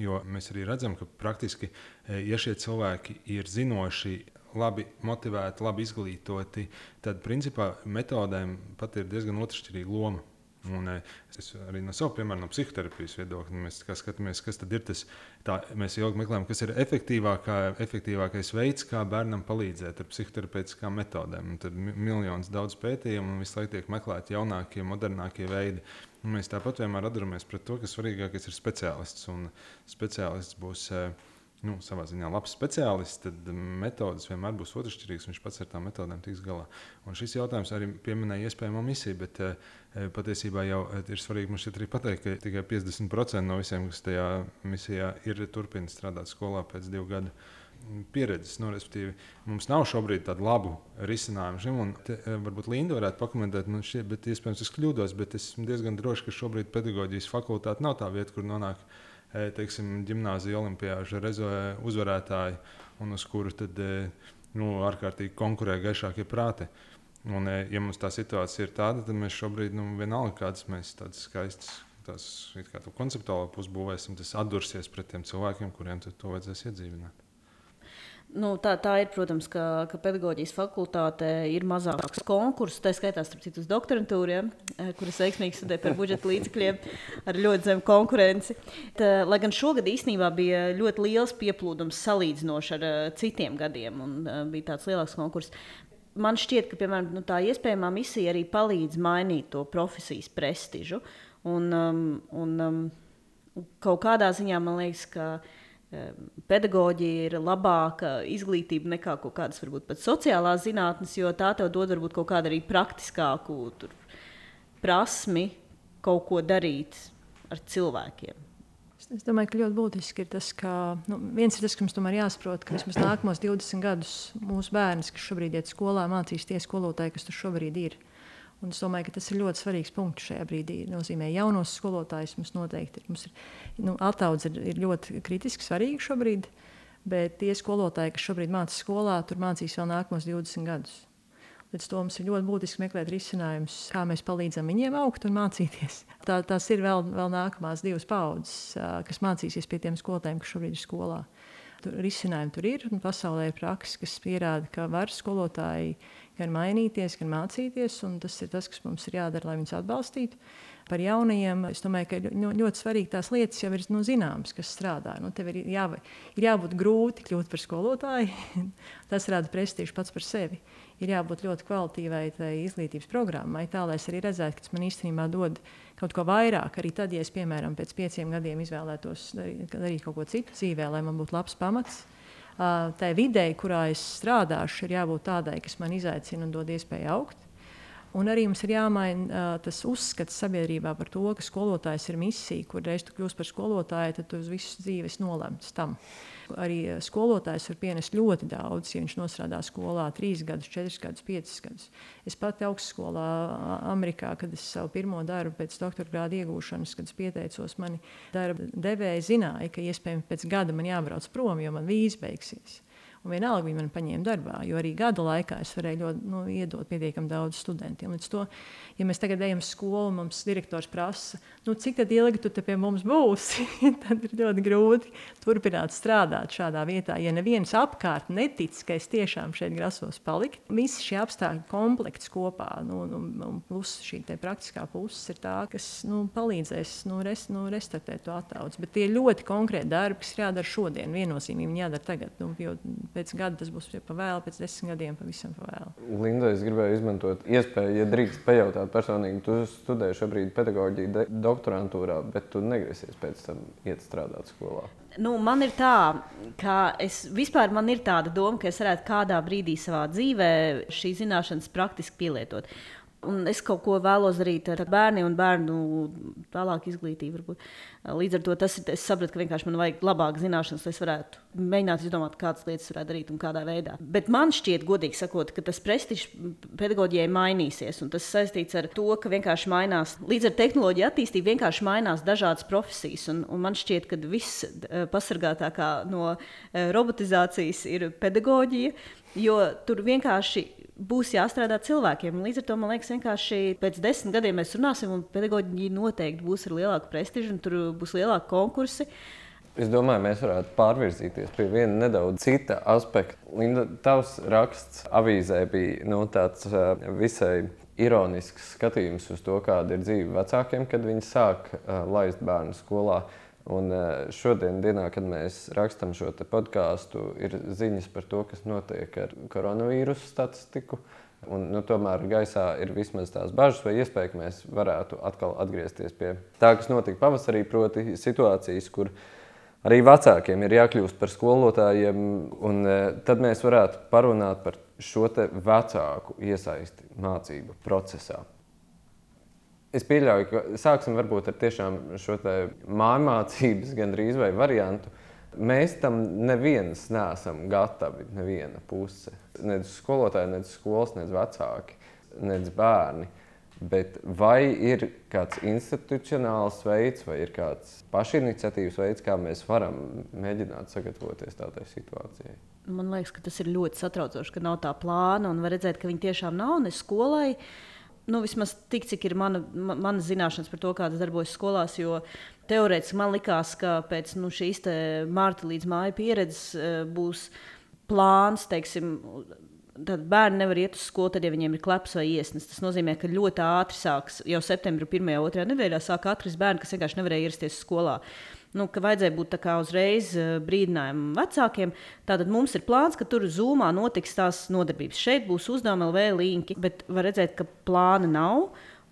Jo mēs arī redzam, ka praktiski, e, ja šie cilvēki ir zinoši, labi motivēti, labi izglītoti, tad principā metodēm pat ir diezgan otršķirīga loma. Un, e, es arī no savas, piemēram, no psihoterapijas viedokļa, mēs skatāmies, kas ir tas. Tā, mēs ilgi meklējam, kas ir efektīvākā, efektīvākais veids, kā bērnam palīdzēt ar psihoterapeitiskām metodēm. Un tad miljonus daudz pētījumu un visu laiku tiek meklēti jaunākie, modernākie veidi. Mēs tāpat vienmēr atduramies pret to, ka svarīgākais ir speciālists. Un speciālists būs uh, nu, savā ziņā labs speciālists, tad metodas vienmēr būs otršķirīgas. Viņš pats ar tām metodēm tiks galā. Un šis jautājums arī pieminēja iespējamo misiju, bet e, patiesībā jau ir svarīgi mums šeit arī pateikt, ka tikai 50% no visiem, kas tajā misijā ir, turpina strādāt skolā pēc divu gadu. Pieredzes, nu, respektīvi, mums nav šobrīd tādu labu risinājumu šim. Te, varbūt Linda varētu pakomentēt, nu, šie, bet iespējams es kļūdos, bet es esmu diezgan drošs, ka šobrīd pedagoģijas fakultāte nav tā vieta, kur nonāk uh, E, teiksim, gimnāzija olimpiāža rezolē uzvarētāji, un uz kuru tad, e, nu, ārkārtīgi konkurē gaišākie prāti. Un, ja mums tā situācija ir tāda, tad mēs šobrīd, nu, vienalga, kādas mēs tādas skaistas, tās kā konceptuāli pusbūvēsim, tas atdursies pret tiem cilvēkiem, kuriem to vajadzēs iedzīvināt. Nu, tā, tā ir, protams, ka, ka pedagoģijas fakultātē ir mazāks konkurss, tā skaitā starp citu uz doktorantūriem, ja, eh, kuras veiksmīgi studē par budžeta līdzekļiem ar ļoti zemu konkurenci. Tā, lai gan šogad īstenībā bija ļoti liels pieplūdums salīdzinoši ar uh, citiem gadiem, un uh, bija tāds lielāks konkurss. Man šķiet, ka piemēram, nu, tā iespējamā misija arī palīdz mainīt to profesijas prestižu. Un, um, un, um, kaut kādā ziņā man liekas, ka pedagoģija ir labāka izglītība nekā kaut kādas varbūt pat sociālās zinātnes, jo tā tev dod varbūt kaut kādu arī praktiskāku tur, prasmi kaut ko darīt ar cilvēkiem. Es domāju, ka ļoti būtiski ir tas, ka nu, viens ir tas, ka mums tomēr jāsaprot, ka vismaz nākamos 20 gadus mūsu bērns, kas šobrīd iet skolā, mācīs tie skolotāji, kas tur šobrīd ir. Un es domāju, ka tas ir ļoti svarīgs punkts šajā brīdī. Tas nozīmē, ka jaunos skolotājus mums noteikti ir. Mums ir nu, Ataudz ir, ir ļoti kritiski svarīgi šobrīd, bet tie skolotāji, kas šobrīd mācās skolā, tur mācīs vēl nākamos 20 gadus. Līdz to mums ir ļoti būtiski meklēt risinājumus, kā mēs palīdzam viņiem augt un mācīties. Tā, tās ir vēl, vēl nākamās divas paudzes, kas mācīsies pie tiem skolotājiem, kas šobrīd ir skolā. Tur risinājumi tur ir, pasaulē ir praksa, kas pierāda, ka var skolotāji gan mainīties, gan mācīties, tas ir tas, kas mums ir jādara, lai viņus atbalstītu. Par jaunajiem es domāju, ka ļoti svarīgi tās lietas jau ir nu, zināmas, kas strādā. Nu, tev ir, jā, ir jābūt grūti kļūt par skolotāju. <laughs> tas rada prestižu pats par sevi ir jābūt ļoti kvalitīvai izglītības programmai, tā lai es arī redzētu, ka tas man īstenībā dod kaut ko vairāk. Arī tad, ja es, piemēram, pēc pieciem gadiem izvēlētos darīt, kaut ko citu dzīvē, lai man būtu labs pamats. Tā videi, kurā es strādāšu, ir jābūt tādai, kas man izaicina un dod iespēju augt. Un arī mums ir jāmaina uh, tas uzskats sabiedrībā par to, ka skolotājs ir misija, kur reiz tu kļūsi par skolotāju, tad tu uz visu dzīves nolemts tam. Uh, arī eh, skolotājs var pienest ļoti daudz, ja viņš nostrādā skolā trīs gadus, četrus gadus, piecus gadus. Es pati augstskolā Amerikā, kad es savu pirmo darbu pēc doktora grāda iegūšanas, kad es pieteicos, mani darba devēja zināja, ka iespējams pēc gada man jābrauc prom, jo man vīz beigsies. Un vienalga viņi man paņēma darbā, jo arī gada laikā es varēju ļoti, nu, iedot pietiekami daudz studentiem. Līdz to, ja mēs tagad ejam uz skolu, mums direktors prasa, nu, cik ilgi tu pie mums būsi, <laughs> tad ir ļoti grūti turpināt strādāt šādā vietā. Ja neviens apkārt netic, ka es tiešām šeit grasos palikt, visi šie apstākļi komplekts kopā, nu, nu, plus šī praktiskā puse ir tā, kas nu, palīdzēs nu, res, nu, restartēt to attaudzes. Bet tie ļoti konkrēti darbi, kas jādara šodien, viennozīmīgi jādara tagad. Nu, jo, pēc gada tas būs pa vēlu, pēc desmit gadiem pavisam pa vēlu. Linda, es gribēju izmantot iespēju, ja drīkst pajautāt personīgi, tu studē šobrīd pedagoģiju doktorantūrā, bet tu negrasies pēc tam iet strādāt skolā. Nu, man ir tā, ka es vispār man ir tāda doma, ka es varētu kādā brīdī savā dzīvē šīs zināšanas praktiski pielietot. Un es kaut ko vēlos darīt ar bērniem un bērnu tālāku izglītību. Varbūt. Līdz ar to tas es sapratu, ka vienkārši man vajag labākas zināšanas, lai es varētu mēģināt izdomāt, kādas lietas varētu darīt un kādā veidā. Bet man šķiet, godīgi sakot, ka tas prestižs pedagoģijai mainīsies. Tas saistīts ar to, ka vienkārši mainās, līdz ar tehnoloģiju attīstību, vienkārši mainās dažādas profesijas. Un, un man šķiet, ka viss eh, pasargātākā no eh, robotizācijas ir pedagoģija, jo tur vienkārši būs jāstrādā cilvēkiem. Līdz ar to man liekas, vienkārši pēc desmit gadiem mēs runāsim, un pedagoģija noteikti būs ar lielāku prestižu, un tur būs lielāki konkursi. Es domāju, mēs varētu pārvirzīties pie viena nedaudz cita aspekta. Linda, tavs raksts avīzē bija nu, tāds uh, visai ironisks skatījums uz to, kāda ir dzīve vecākiem, kad viņi sāk uh, laist bērnu skolā. Un šodien, dienā, kad mēs rakstām šo podkāstu, ir ziņas par to, kas notiek ar koronavīrusu statistiku. Un, nu, tomēr gaisā ir vismaz tās bažas, vai iespēja, ka mēs varētu atkal atgriezties pie tā, kas notika pavasarī, proti, situācijas, kur arī vecākiem ir jākļūst par skolotājiem. Un, tad mēs varētu parunāt par šo vecāku iesaisti mācību procesā. Es pieļauju, ka sāksim varbūt ar tiešām šo mācības gandrīz vai variantu. Mēs tam neviens neesam gatavi, neviena puse. Nec skolotāji, nec skolas, nec vecāki, nec bērni. Bet vai ir kāds institucionāls veids, vai ir kāds pašiniciatīvas veids, kā mēs varam mēģināt sagatavoties tādai situācijai? Man liekas, ka tas ir ļoti satraucoši, ka nav tā plāna un var redzēt, ka viņi tiešām nav ne skolai nu, vismaz tik, cik ir mana, mana zināšanas par to, kādas darbojas skolās. Jo teorētiski man likās, ka pēc nu, šīs mārta līdz māju pieredzes e, būs plāns, teiksim, Tad bērni nevar iet uz skolu, tad, ja viņiem ir kleps vai iesnas. Tas nozīmē, ka ļoti ātri sāks jau septembrī, 1. un 2. nedēļā, sāk atkrist bērni, kas vienkārši nevarēja ierasties skolā. Uh, nu, ka vajadzēja būt uzreiz eh, brīdinājumam vecākiem. Tātad mums ir plāns, ka tur zūmā notiks tās nodarbības. Šeit būs uzdevumi LV linki, bet var redzēt, ka plāna nav.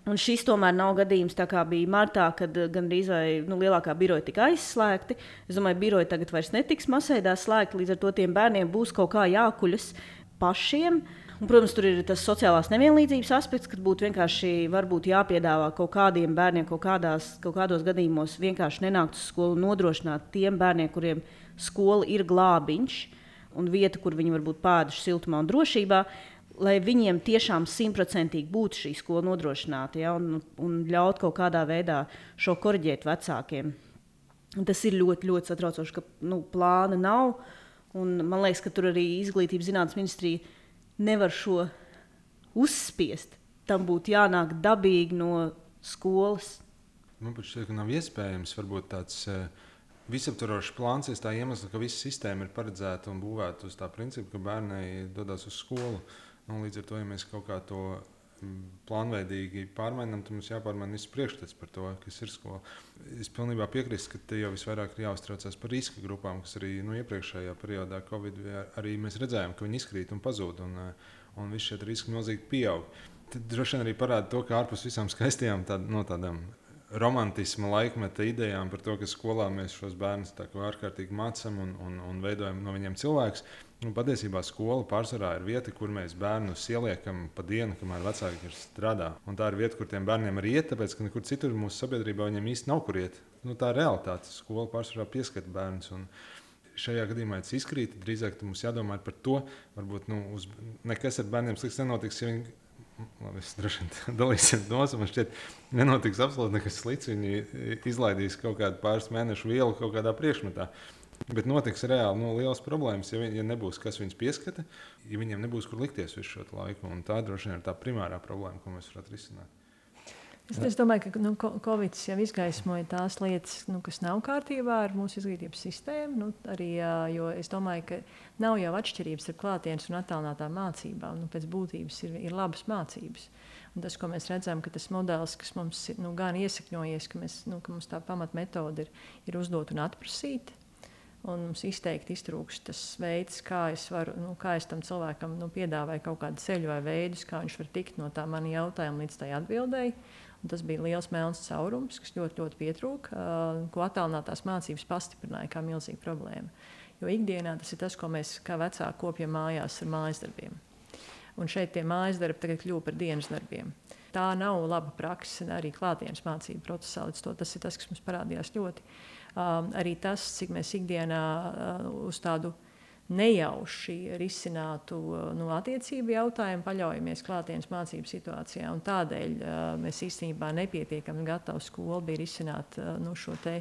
Un šis tomēr nav gadījums, kā bija martā, kad eh, gandrīz vai nu, lielākā biroja tika aizslēgti. Es domāju, ka biroja tagad vairs netiks masveidā slēgti, līdz ar to tiem bērniem būs kaut kā jākuļas pašiem. Un, protams, tur ir tas sociālās nevienlīdzības aspekts, kad būtu vienkārši jāpiedāvā kaut kādiem bērniem, kaut, kādās, kaut kādos gadījumos vienkārši nenākt uz skolu un nodrošināt tiem bērniem, kuriem skola ir glābiņš un vieta, kur viņi var būt pēduši siltumā un drošībā. Lai viņiem tiešām simtprocentīgi būtu šī skola nodrošināta ja, un, un ļaut kaut kādā veidā šo korģēt vecākiem. Un tas ir ļoti, ļoti satraucoši, ka nu, plāna nav. Un man liekas, ka tur arī izglītības zinātnes ministrija nevar šo uzspiest. Tam būtu jānāk dabīgi no skolas. Man šķiet, ka nav iespējams varbūt tāds uh, visaptvarošs plāns, ja tā iemesla, ka visa sistēma ir paredzēta un būvēta uz tā principa, ka bērni dodas uz skolu. Nu, līdz ar to, ja mēs kaut kā to plānveidīgi pārmainām, tad mums jāpārmaina viss priekšstats par to, kas ir skola. Es pilnībā piekrītu, ka te jau visvairāk ir jāuztraucās par riska grupām, kas arī nu, iepriekšējā periodā, Covid, arī mēs redzējām, ka viņi izkrīt un pazūd. Un, uh, un visi šie riski milzīgi pieaug. Tad droši vien arī parāda to, ka ārpus visām skaistajām tād, no tādām romantisma laikmeta idejām par to, ka skolā mēs šos bērnus tā kā ārkārtīgi mācām un, un, un veidojam no viņiem cilvēkus. Nu, patiesībā skola pārsvarā ir vieta, kur mēs bērnus ieliekam pa dienu, kamēr vecāki ir strādā. Un tā ir vieta, kur tiem bērniem arī iet, tāpēc ka nekur citur mūsu sabiedrībā viņiem īsti nav kur iet. Nu, tā ir realitāte. Skola pārsvarā pieskata bērnus. Un, šajā gadījumā tas izkrīt. Drīzāk mums jādomā par to, varbūt nu, uz, nekas ar bērniem slikts nenotiks. Ja viņi, Labi, es droši vien <laughs> dalīsimies domās, man šķiet, nenotiks absolūti nekas slikts. Viņi izlaidīs kaut kādu pāris mēnešu vielu kaut kādā priekšmetā. Bet notiks reāli nu, liels problēmas, ja, viņi, ja nebūs kas viņus pieskata, ja viņiem nebūs kur likties visu šo laiku. Un tā droši vien ir tā primārā problēma, ko mēs varētu risināt. Es, es domāju, ka nu, Covid jau izgaismoja tās lietas, nu, kas nav kārtībā ar mūsu izglītības sistēmu. Nu, arī, jo es domāju, ka nav jau atšķirības starp klātienes un attālinātām mācībām. Nu, pēc būtības ir, ir labas mācības. Un tas, ko mēs redzam, ka tas modelis, kas mums ir nu, gan iesakņojies, ka, mēs, nu, ka mums tā pamatmetode ir, ir uzdot un atprasīt. Un mums izteikti iztrūkst tas veids, kā es, varu, nu, kā es tam cilvēkam nu, piedāvāju kaut kādu ceļu vai veidus, kā viņš var tikt no tā mana jautājuma līdz tai atbildēji. Un tas bija liels melns caurums, kas ļoti, ļoti pietrūka, ko attālinātās mācības pastiprināja kā milzīga problēma. Jo ikdienā tas ir tas, ko mēs kā vecāki kopjam mājās ar mājas darbiem. Un šeit tie mājas darbi tagad kļuva par dienas darbiem. Tā nav laba praksa arī klātienes mācību procesā. Tas ir tas, kas mums parādījās ļoti. Um, arī tas, cik mēs ikdienā uh, uz tādu uh, nejauši risinātu nu, attiecību jautājumu, paļaujamies klātienes mācību situācijā. Tādēļ uh, mēs īstenībā nepietiekami gatavi skolu bija risināt uh, nu, šo te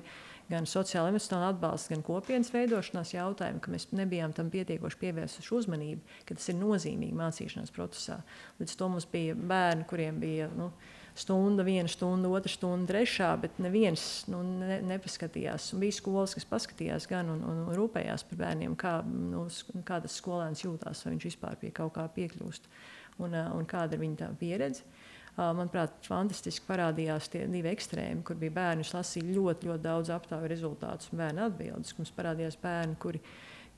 gan sociālo emocionālo atbalstu, gan kopienas veidošanās jautājumu, ka mēs nebijām tam pietiekoši pievērsuši uzmanību, ka tas ir nozīmīgi mācīšanās procesā. Līdz to mums bija bērni, kuriem bija. Nu, stunda, viena stunda, otra stunda, trešā, bet neviens nu, ne, nepaskatījās. Un bija skolas, kas paskatījās gan un, un, un rūpējās par bērniem, kā, nu, kā tas skolēns jūtas, vai viņš vispār pie kaut kā piekļūst un, un kāda ir viņa pieredze. Manuprāt, fantastiski parādījās tie divi ekstrēmi, kur bija bērni, kas lasīja ļoti, ļoti daudz aptauju rezultātus un bērnu atbildes. Mums parādījās bērni, kuri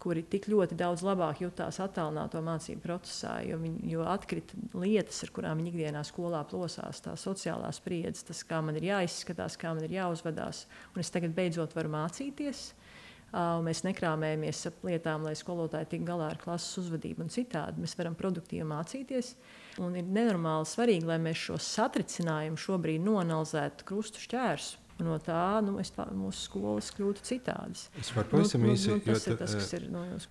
kuri tik ļoti daudz labāk jutās attālināto mācību procesā, jo, viņi, jo atkrita lietas, ar kurām viņi ikdienā skolā plosās, tā sociālā spriedze, tas, kā man ir jāizskatās, kā man ir jāuzvedās. Un es tagad beidzot varu mācīties. Uh, mēs nekrāmējamies ap lietām, lai skolotāji tiktu galā ar klases uzvedību un citādi. Mēs varam produktīvi mācīties. Un ir nenormāli svarīgi, lai mēs šo satricinājumu šobrīd noanalizētu krustu šķērsu no tā nu, tā, mūsu skolas kļūtu citādas. Es varu pavisam nu, īsi nu, tas ir tas, kas ir. Nu, jūs...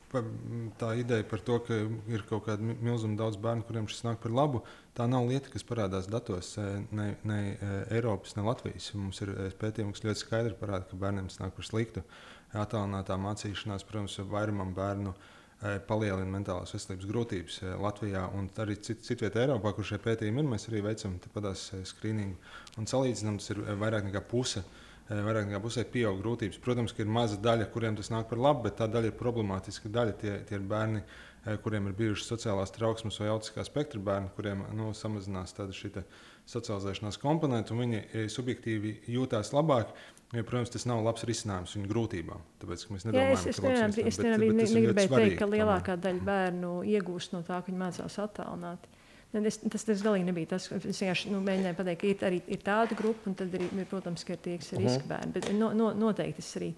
Tā ideja par to, ka ir kaut kāda milzīga daudz bērnu, kuriem šis nāk par labu, tā nav lieta, kas parādās datos ne, ne Eiropas, ne Latvijas. Mums ir pētījumi, kas ļoti skaidri parāda, ka bērniem tas nāk par sliktu. Attālinātā mācīšanās, protams, vairumam bērnu Eh, palielina mentālās veselības grūtības eh, Latvijā un arī cit, citvietā Eiropā, kur šie pētījumi ir. Mēs arī veicam tādas eh, skrīningu un salīdzinām, tas ir vairāk nekā puse. Vairāk nekā pusē pieaug grūtības. Protams, ka ir maza daļa, kuriem tas nāk par labu, bet tā daļa ir problemātiska daļa. Tie, tie ir bērni, kuriem ir bijušas sociālās trauksmes vai autiskā spektra bērni, kuriem nu, samazinās šī socializēšanās komponente, un viņi subjektīvi jūtās labāk. Ja, protams, tas nav labs risinājums viņu grūtībām. Tāpēc mēs nedomājam, Jā, es, ka tas ir. Es negribēju ne, teikt, ka lielākā daļa bērnu iegūst no tā, ka viņi mācās attālināti. Es, tas, tas galīgi nebija tas, es vienkārši nu, mēģināju pateikt, ka ir arī ir tāda grupa, un tad arī, protams, ir tie, kas ir uh -huh. riska bērni. Bet no, no, noteikti es arī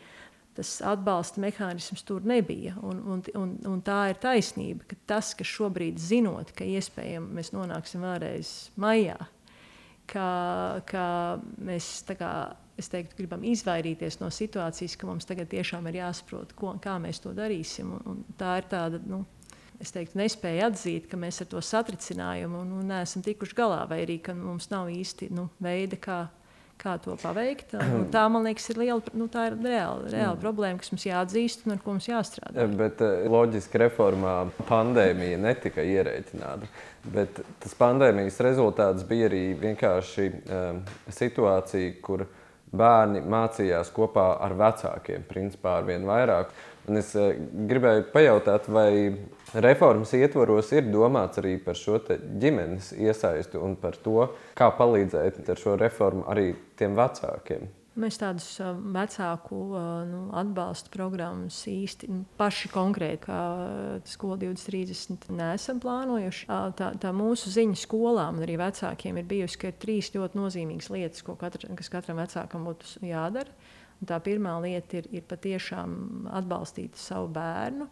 tas atbalsta mehānisms tur nebija. Un, un, un, un tā ir taisnība, ka tas, kas šobrīd zinot, ka iespējams mēs nonāksim vēlreiz maijā, ka, ka mēs kā, teiktu, gribam izvairīties no situācijas, ka mums tagad tiešām ir jāsaprot, ko, kā mēs to darīsim. Un, un tā ir tāda. Nu, Es teiktu, nespēju atzīt, ka mēs ar to satricinājumu un neesam tikuši galā, vai arī ka mums nav īsti nu, veida, kā, kā to paveikt. Un <clears throat> tā, man liekas, ir liela nu, ir reāla, reāla mm. problēma, kas mums jāatzīst un ar ko mums jāstrādā. Bet eh, loģiski reformā pandēmija netika ierēķināta. Bet tas pandēmijas rezultāts bija arī vienkārši um, situācija, kur bērni mācījās kopā ar vecākiem, principā ar vien vairāk. Un es uh, gribēju pajautāt, vai reformas ietvaros ir domāts arī par šo ģimenes iesaistu un par to, kā palīdzēt ar šo reformu arī tiem vecākiem. Mēs tādus vecāku nu, atbalsta programmas īsti paši konkrēti, kā Skola 2030, neesam plānojuši. Tā, tā mūsu ziņa skolām un arī vecākiem ir bijusi, ka ir trīs ļoti nozīmīgas lietas, katra, kas katram vecākam būtu jādara. Un tā pirmā lieta ir, ir patiešām atbalstīt savu bērnu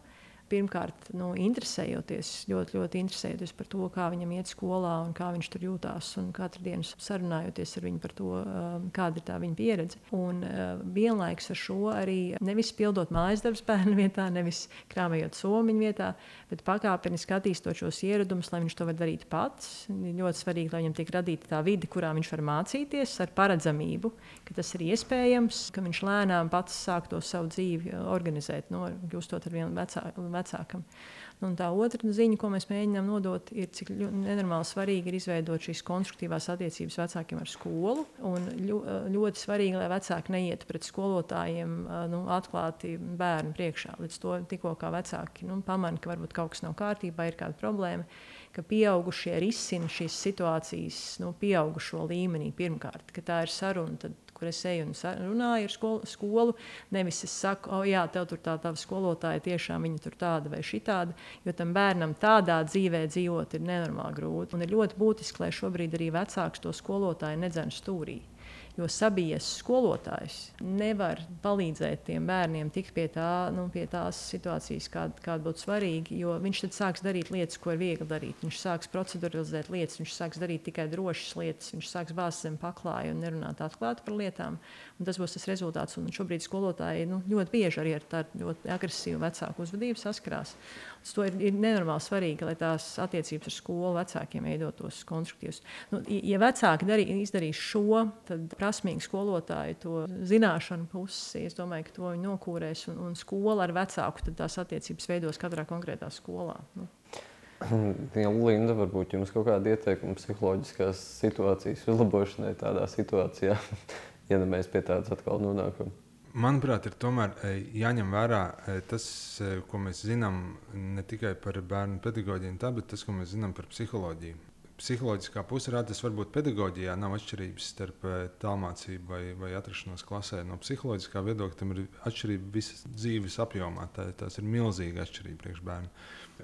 pirmkārt, nu, interesējoties, ļoti, ļoti interesējoties par to, kā viņam iet skolā un kā viņš tur jūtās. Katru dienu sarunājoties ar viņu par to, um, kāda ir tā viņa pieredze. Un uh, vienlaikus ar šo arī nevis pildot mājas darbus bērnu vietā, nevis krāpējot somiņu vietā, bet pakāpeniski attīstot šos ieradumus, lai viņš to var darīt pats. Ir ļoti svarīgi, lai viņam tiek radīta tā vide, kurā viņš var mācīties ar paredzamību, ka tas ir iespējams, ka viņš lēnām pats sāk to savu dzīvi organizēt, no, kļūstot ar vienu vecāku vecākam. Nu, un tā otra ziņa, ko mēs mēģinām nodot, ir, cik nenormāli svarīgi ir izveidot šīs konstruktīvās attiecības vecākiem ar skolu. Un ļoti svarīgi, lai vecāki neietu pret skolotājiem nu, atklāti bērnu priekšā. Līdz to tikko kā vecāki nu, pamanā, ka varbūt kaut kas nav kārtībā, ir kāda problēma ka pieaugušie risina šīs situācijas nu, pieaugušo līmenī pirmkārt, ka tā ir saruna, tad kur es eju un runāju ar skolu. skolu nevis es saku, o, oh, jā, tev tur tā tava skolotāja tiešām viņa tur tāda vai šitāda, jo tam bērnam tādā dzīvē dzīvot ir nenormāli grūti. Un ir ļoti būtiski, lai šobrīd arī vecāks to skolotāju nedzen stūrī. Jo sabijies skolotājs nevar palīdzēt tiem bērniem tikt pie, tā, nu, pie tās situācijas, kāda, kāda būtu svarīga. Jo viņš tad sāks darīt lietas, ko ir viegli darīt. Viņš sāks proceduralizēt lietas, viņš sāks darīt tikai drošas lietas, viņš sāks bāzt zem paklāja un nerunāt atklāti par lietām. Un tas būs tas rezultāts. Un šobrīd skolotāji nu, ļoti bieži arī ar tādu ļoti agresīvu vecāku uzvedību saskarās. Tas ir, ir nenormāli svarīgi, lai tās attiecības ar skolu vecākiem veidotos konstruktīvas. Nu, ja vecāki darī, izdarīs šo, tad prasmīgi skolotāji to zināšanu pusi, es domāju, ka to viņi nokūrēs un, un skola ar vecāku tās attiecības veidos katrā konkrētā skolā. Nu. <clears throat> Ja, Linda, varbūt jums kaut kāda ieteikuma psiholoģiskās situācijas uzlabošanai tādā situācijā, <laughs> ja ne mēs pie tādas atkal nonākam? Manuprāt, ir tomēr e, jāņem vērā e, tas, e, ko mēs zinām ne tikai par bērnu pedagoģiju, tā, bet tas, ko mēs zinām par psiholoģiju. Psiholoģiskā pusē rādās, varbūt pedagoģijā nav atšķirības starp tālmācību vai, vai atrašanos klasē. No psiholoģiskā viedokļa tam ir atšķirība visas dzīves apjomā. Tā, tās ir milzīga atšķirība priekš bērnu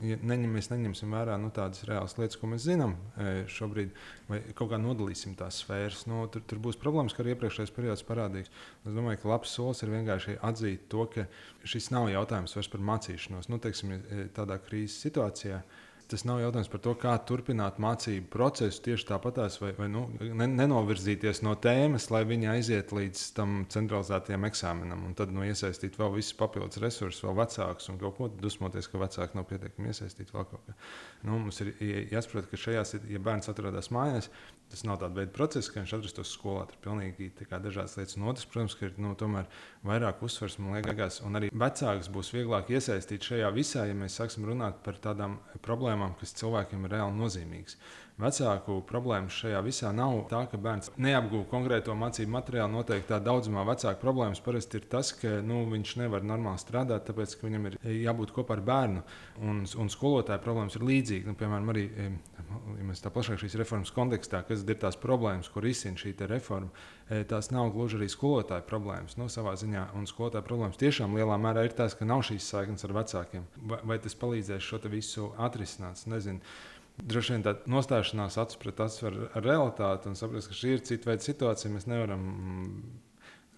ja neņem, mēs neņemsim vērā nu, tādas reālas lietas, ko mēs zinām e, šobrīd, vai kaut kā nodalīsim tās sfēras, nu, tur, tur būs problēmas, kā arī iepriekšējais periods parādīs. Es domāju, ka labs solis ir vienkārši atzīt to, ka šis nav jautājums vairs par mācīšanos. Nu, teiksim, e, tādā krīzes situācijā tas nav jautājums par to, kā turpināt mācību procesu tieši tāpatās, vai, vai nu, ne, nenovirzīties no tēmas, lai viņi aiziet līdz tam centralizētajam eksāmenam, un tad nu, iesaistīt vēl visus papildus resursus, vēl vecākus un kaut ko dusmoties, ka vecāki nav pietiekami iesaistīti vēl kaut kā. Nu, mums ir jāsaprot, ka šajās, ja bērns atrodas mājās, tas nav tāds veids process, ka viņš atrastos skolā. Tur ir pilnīgi dažādas lietas. Un otrs, protams, ka ir nu, vairāk uzsvars, man liekas, un arī vecāks būs vieglāk iesaistīt šajā visā, ja mēs sāksim runāt par tādām problēmām, kas cilvēkiem ir reāli nozīmīgas. Vecāku problēmas šajā visā nav tā, ka bērns neapgūst konkrēto mācību materiālu. Noteikti tā daudzumā vecāku problēmas parasti ir tas, ka nu, viņš nevar normāli strādāt, tāpēc ka viņam ir jābūt kopā ar bērnu. Un, un skolotāja problēmas ir līdzīgas. Nu, piemēram, arī ja mēs tā plašāk šīs reformas kontekstā, kas ir tās problēmas, kur izsina šī reforma, tās nav gluži arī skolotāja problēmas. Nu, savā ziņā, un skolotāja problēmas tiešām lielā mērā ir tās, ka nav šīs saiknes ar vecākiem. Vai, vai tas palīdzēs šo visu atrisināt? Nezinu. Droši vien tā nostāšanās acis pret acis ar, ar realitāti un saprast, ka šī ir cita veida situācija. Mēs nevaram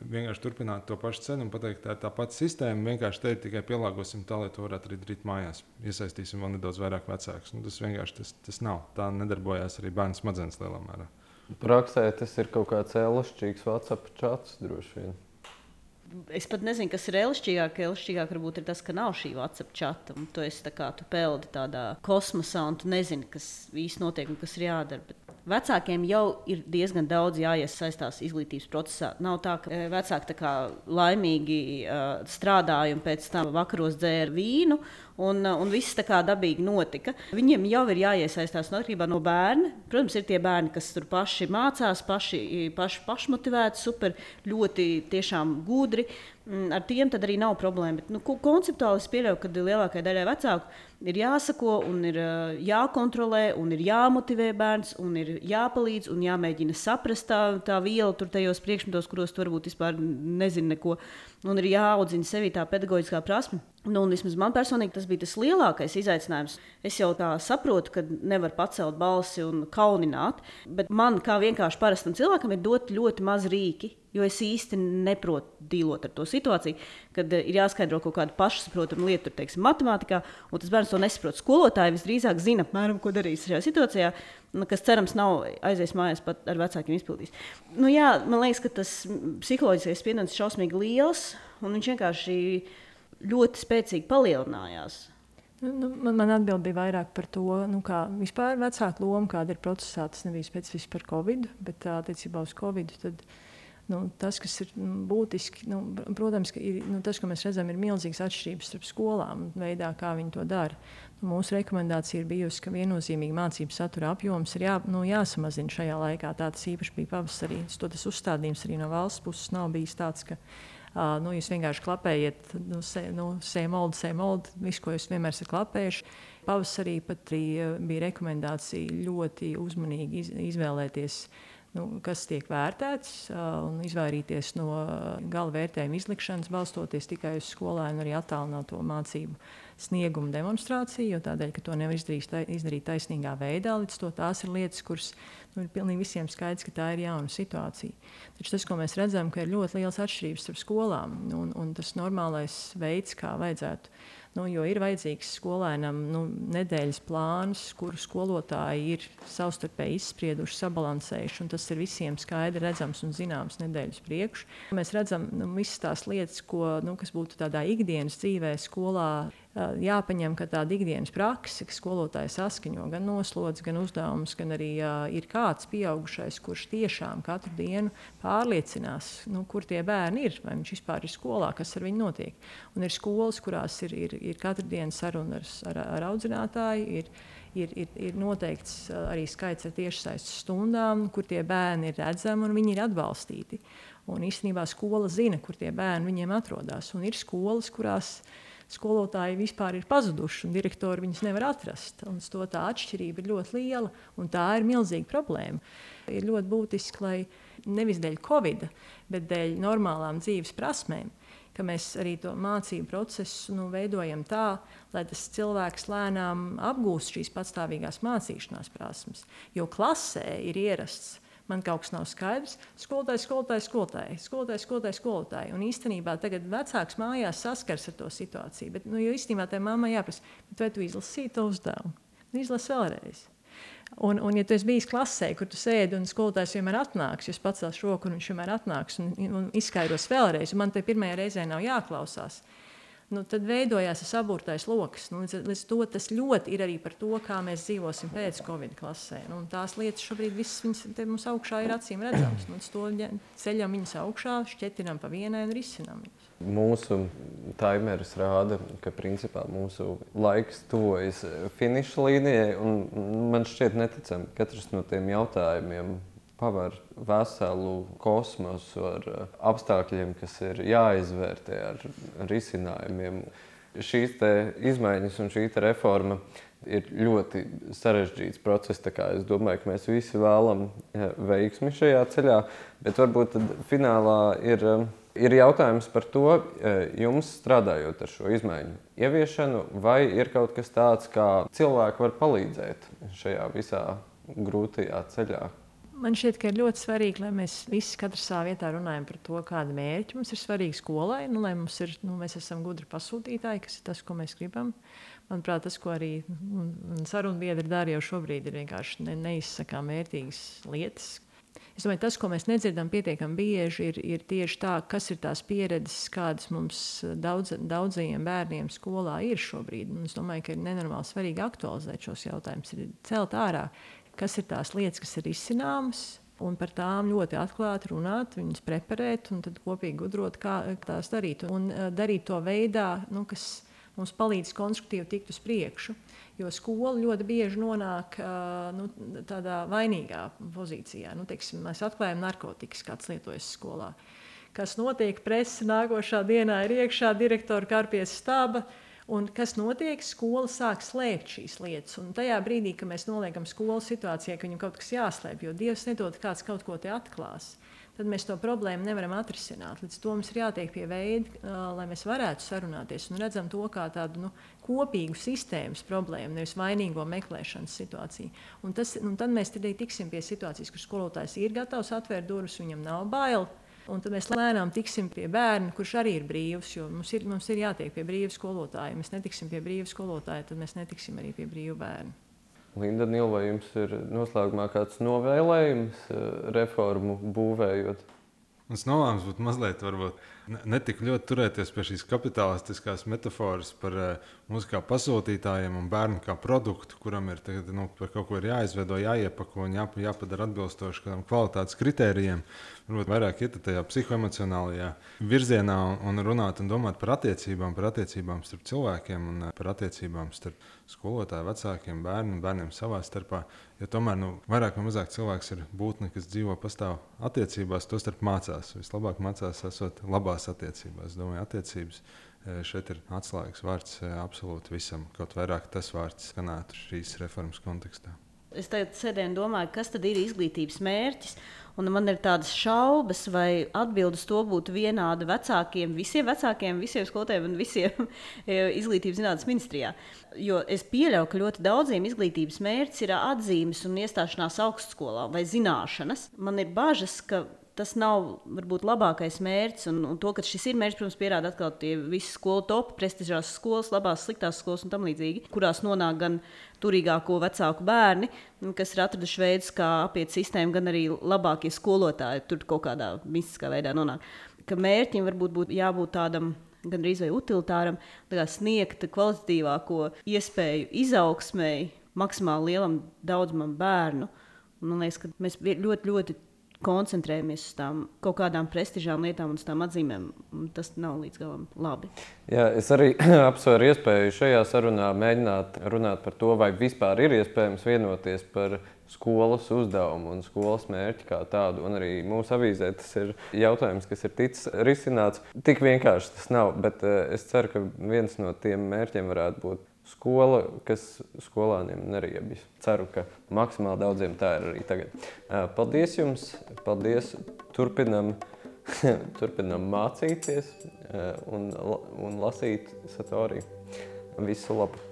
vienkārši turpināt to pašu ceļu un pateikt, tā ir tā pati sistēma. Vienkārši te tikai pielāgosim tā, lai to varētu arī darīt mājās. Iesaistīsim vēl nedaudz vairāk vecākus. Nu, tas vienkārši tas, tas nav. Tā nedarbojās arī bērnu smadzenes lielā mērā. Praksē tas ir kaut kāds elastīgs WhatsApp chats droši vien. Es pat nezinu, kas ir elastiskāk. Elastiskāk varbūt ir tas, ka nav šī WhatsApp chata. Tu esi tā kā tu peldi tādā kosmosā, un tu nezini, kas īstenībā notiek un kas ir jādara. Bet vecākiem jau ir diezgan daudz jāiesaistās izglītības procesā. Nav tā, ka eh, vecāki tā kā laimīgi uh, strādāja un pēc tam vakaros dzēra vīnu. Un, uh, un viss tā kā dabīgi notika. Viņiem jau ir jāiesaistās atkarībā no bērna. Protams, ir tie bērni, kas tur paši mācās, paši, paši pašmotivēti, super, ļoti gudri. Mm, ar tiem arī nav problēma. Bet, nu, konceptuāli es pieļauju, ka lielākajai daļai vecāku ir jāsako, un ir jākontrolē, un ir jāmotivē bērns, un ir jāpalīdz, un jāmēģina saprast tā, tā viela tur tajos priekšmetos, kuros tu varbūt vispār nezini neko. Un ir jāaudzina sevi tā pedagoģiskā prasme. Nu, vismaz man personīgi tas bija tas lielākais izaicinājums. Es jau tā saprotu, ka nevar pacelt balsi un kaunināt, bet man, kā vienkārši parastam cilvēkam, ir dot ļoti maz rīki. Jo es īsti neprotu dīlot ar to situāciju, kad ir jāskaidro kaut kāda pašsaprotama lieta, teiksim, matemātikā, un tas bērns to nesaprot. Skolotāji visdrīzāk zina, apmēram, ko darīs šajā situācijā, nu, kas cerams nav aizies mājās pat ar vecākiem izpildījis. Nu, jā, man liekas, ka tas psiholoģiskais spiediens ir šausmīgi liels, un viņš vienkārši ļoti spēcīgi palielinājās. Nu, man, man atbild bija vairāk par to, nu, kā vispār vecāka loma, kāda ir procesā. Tas nebija specifiski par Covid, bet attiecībā uz Covid. Tad, nu, tas, kas ir nu, būtiski, nu, protams, ir, nu, tas, ko mēs redzam, ir milzīgas atšķirības starp skolām un veidā, kā viņi to dara. Nu, mūsu rekomendācija ir bijusi, ka viennozīmīgi mācību satura apjoms ir jā, nu, jāsamazina šajā laikā. Tā tas īpaši bija pavasarī. Tas uzstādījums arī no valsts puses nav bijis tāds, ka Uh, nu, jūs vienkārši klapējat, nu, sē, nu, sēmoldu, sēmoldu, visu, ko jūs vienmēr esat klapējuši. Pavasarī pat bija rekomendācija ļoti uzmanīgi iz, izvēlēties nu, kas tiek vērtēts, un izvairīties no gala vērtējuma izlikšanas, balstoties tikai uz skolēnu arī attālināto mācību sniegumu demonstrāciju, jo tādēļ, ka to nevar izdarīt, izdarīt taisnīgā veidā, līdz to tās ir lietas, kuras nu, ir pilnīgi visiem skaidrs, ka tā ir jauna situācija. Taču tas, ko mēs redzam, ka ir ļoti liels atšķirības starp skolām, un, un tas normālais veids, kā vajadzētu Nu, jo ir vajadzīgs skolēnam nu, nedēļas plāns, kuru skolotāji ir savstarpēji izsprieduši, sabalansējuši. Tas ir visiem skaidri redzams un zināms nedēļas priekš. Mēs redzam nu, visas tās lietas, ko, nu, kas būtu tādā ikdienas dzīvē, skolā jāpaņem, tāda ikdienas praksa, ka skolotāji saskaņo gan noslodzi, gan uzdevumus, gan arī uh, ir kāds pieaugušais, kurš tiešām katru dienu pārliecinās, nu, kur tie bērni ir, vai viņš vispār ir skolā, kas ar viņu notiek. Un ir skolas, kurās ir, ir, ir katru dienu saruna ar, ar, ar audzinātāju. Ir, ir, ir, ir noteikts arī skaits ar tiešsaistes stundām, kur tie bērni ir redzami un viņi ir atbalstīti. Un īstenībā skola zina, kur tie bērni viņiem atrodas. Un ir skolas, kurās skolotāji vispār ir pazuduši un direktori viņus nevar atrast. Un to tā atšķirība ir ļoti liela un tā ir milzīga problēma. Ir ļoti būtiski, lai nevis dēļ Covid, bet dēļ normālām dzīves prasmēm, ka mēs arī to mācību procesu nu, veidojam tā, lai tas cilvēks lēnām apgūst šīs patstāvīgās mācīšanās prasmes. Jo klasē ir ierasts man kaut kas nav skaidrs. Skolotājs, skolotājs, skolotājs, skolotājs, skolotājs, skolotājs. Un īstenībā tagad vecāks mājās saskars ar to situāciju. Bet, nu, jo īstenībā tai mammai jāprasa, vai tu izlasīji to uzdevumu? Nu, izlasi vēlreiz. Un, un, ja tu esi bijis klasē, kur tu sēdi un skolotājs vienmēr atnāks, jūs pacels roku un viņš vienmēr atnāks un, un izskaidros vēlreiz, un man te pirmajā reizē nav jāklausās, nu, tad veidojās tas aburtais lokus. Nu, līdz, līdz to tas ļoti ir arī par to, kā mēs dzīvosim pēc Covid klasē. Nu, tās lietas šobrīd visas viņas, mums augšā ir acīm redzamas. Nu, to ceļam viņas augšā, šķietinām pa vienai un risinām viņas. Mūsu timeris rāda, ka principā mūsu laiks tuvojas finiša līnijai. Man šķiet neticami, ka katrs no tiem jautājumiem paver veselu kosmosu ar eh, apstākļiem, kas ir jāizvērtē ar risinājumiem. Šīs izmaiņas un šī reforma ir ļoti sarežģīts process. Es domāju, ka mēs visi vēlamies eh, veiksmi šajā ceļā, bet varbūt finālā ir, eh, ir jautājums par to, jums strādājot ar šo izmaiņu ieviešanu, vai ir kaut kas tāds, kā cilvēki var palīdzēt šajā visā grūtajā ceļā. Man šķiet, ka ir ļoti svarīgi, lai mēs visi katrs savā vietā runājam par to, kāda mērķa mums ir svarīga skolai. Nu, lai mums ir, nu, mēs esam gudri pasūtītāji, kas ir tas, ko mēs gribam. Manuprāt, tas, ko arī sarunbiedri dara jau šobrīd, ir vienkārši ne, neizsakām vērtīgas lietas, Es domāju, tas, ko mēs nedzirdam pietiekami bieži, ir, ir tieši tā, kas ir tās pieredzes, kādas mums daudz, daudzajiem bērniem skolā ir šobrīd. Un es domāju, ka ir nenormāli svarīgi aktualizēt šos jautājumus, celt ārā, kas ir tās lietas, kas ir izcināmas. Un par tām ļoti atklāti runāt, viņas preparēt un tad kopīgi gudrot, kā tās darīt. Un darīt to veidā, nu, kas mums palīdz konstruktīvi tikt uz priekšu. Jo skola ļoti bieži nonāk nu, tādā vainīgā pozīcijā. Nu, teiksim, mēs atklājam narkotikas, kāds lietojas skolā. Kas notiek? Presa nākošā dienā ir iekšā direktora karpies staba. Un kas notiek? Skola sāk slēpt šīs lietas. Un tajā brīdī, kad mēs noliekam skolu situācijā, ka viņam kaut kas jāslēpj, jo Dievs nedod, kāds kaut ko te atklās, tad mēs to problēmu nevaram atrisināt. Līdz to mums ir jātiek pie veida, lai mēs varētu sarunāties un redzam to kā tādu nu, kopīgu sistēmas problēmu, nevis vainīgo meklēšanas situāciju. Un tas, un tad mēs arī tiksim pie situācijas, kur skolotājs ir gatavs atvērt durvis, viņam nav bail. Un tad mēs lēnām tiksim pie bērna, kurš arī ir brīvs. Mums ir, mums ir jātiek pie brīvā skolotāja. Ja mēs netiksim pie brīvā skolotāja, tad mēs netiksim arī pie brīvā bērna. Linda, Nil, vai jums ir noslēgumā kāds novēlējums eh, reformu būvējot? Mans novērojums būtu mazliet, varbūt ne tik ļoti turēties pie šīs kapitalistiskās metafāras par uh, mūsu kā pasūtītājiem un bērnu kā produktu, kuram ir tagad, nu, kaut ko jāizveido, jāiepako un jā, jāpadara atbilstoši kādam kvalitātes kritērijiem. Varbūt vairāk iet tajā psihoemocionālajā virzienā un, un runāt un domāt par attiecībām, par attiecībām starp cilvēkiem un uh, par attiecībām starp skolotāju, vecākiem, bērniem, bērniem savā starpā. Jo tomēr nu, vairāk vai mazāk cilvēks ir būtne, kas dzīvo pastāv attiecībās, to starp mācās. Vislabāk mācās esot labās attiecībās. Es domāju, attiecības e, šeit ir atslēgas vārds e, absolūti visam. Kaut vairāk tas vārds skanētu šīs reformas kontekstā. Es tagad sēdēju un domāju, kas tad ir izglītības mērķis. Un man ir tādas šaubas, vai atbildes to būtu vienāda vecākiem, visiem vecākiem, visiem skolotājiem un visiem <laughs> e, izglītības zinātnes ministrijā. Jo es pieļauju, ka ļoti daudziem izglītības mērķis ir atzīmes un iestāšanās augstskolā vai zināšanas. Man ir bažas, ka tas nav varbūt labākais mērķis. Un, un to, ka šis ir mērķis, protams, pierāda atkal tie visi skolu topi, prestižās skolas, labās, sliktās skolas un tam līdzīgi, kurās nonāk gan turīgāko vecāku bērni, kas ir atraduši veidus, kā apiet sistēmu, gan arī labākie skolotāji tur kaut kādā mistiskā veidā nonāk. Ka mērķim varbūt būtu jābūt tādam gan arī utilitāram, sniegt kvalitatīvāko iespēju izaugsmēji maksimāli lielam daudzumam bērnu. Man liekas, ka mēs ļoti, ļoti koncentrējamies uz tām kaut kādām prestižām lietām un uz tām atzīmēm, tas nav līdz galam labi. Jā, es arī <clears throat> apsveru iespēju šajā sarunā mēģināt runāt par to, vai vispār ir iespējams vienoties par skolas uzdevumu un skolas mērķi kā tādu. Un arī mūsu avīzē tas ir jautājums, kas ir ticis risināts. Tik vienkārši tas nav, bet eh, es ceru, ka viens no tiem mērķiem varētu būt skola, kas skolāniem neriebjas. Ceru, ka maksimāli daudziem tā ir arī tagad. Paldies jums! Paldies! Turpinam, <laughs> turpinam mācīties un, un lasīt satoriju. Visu labu!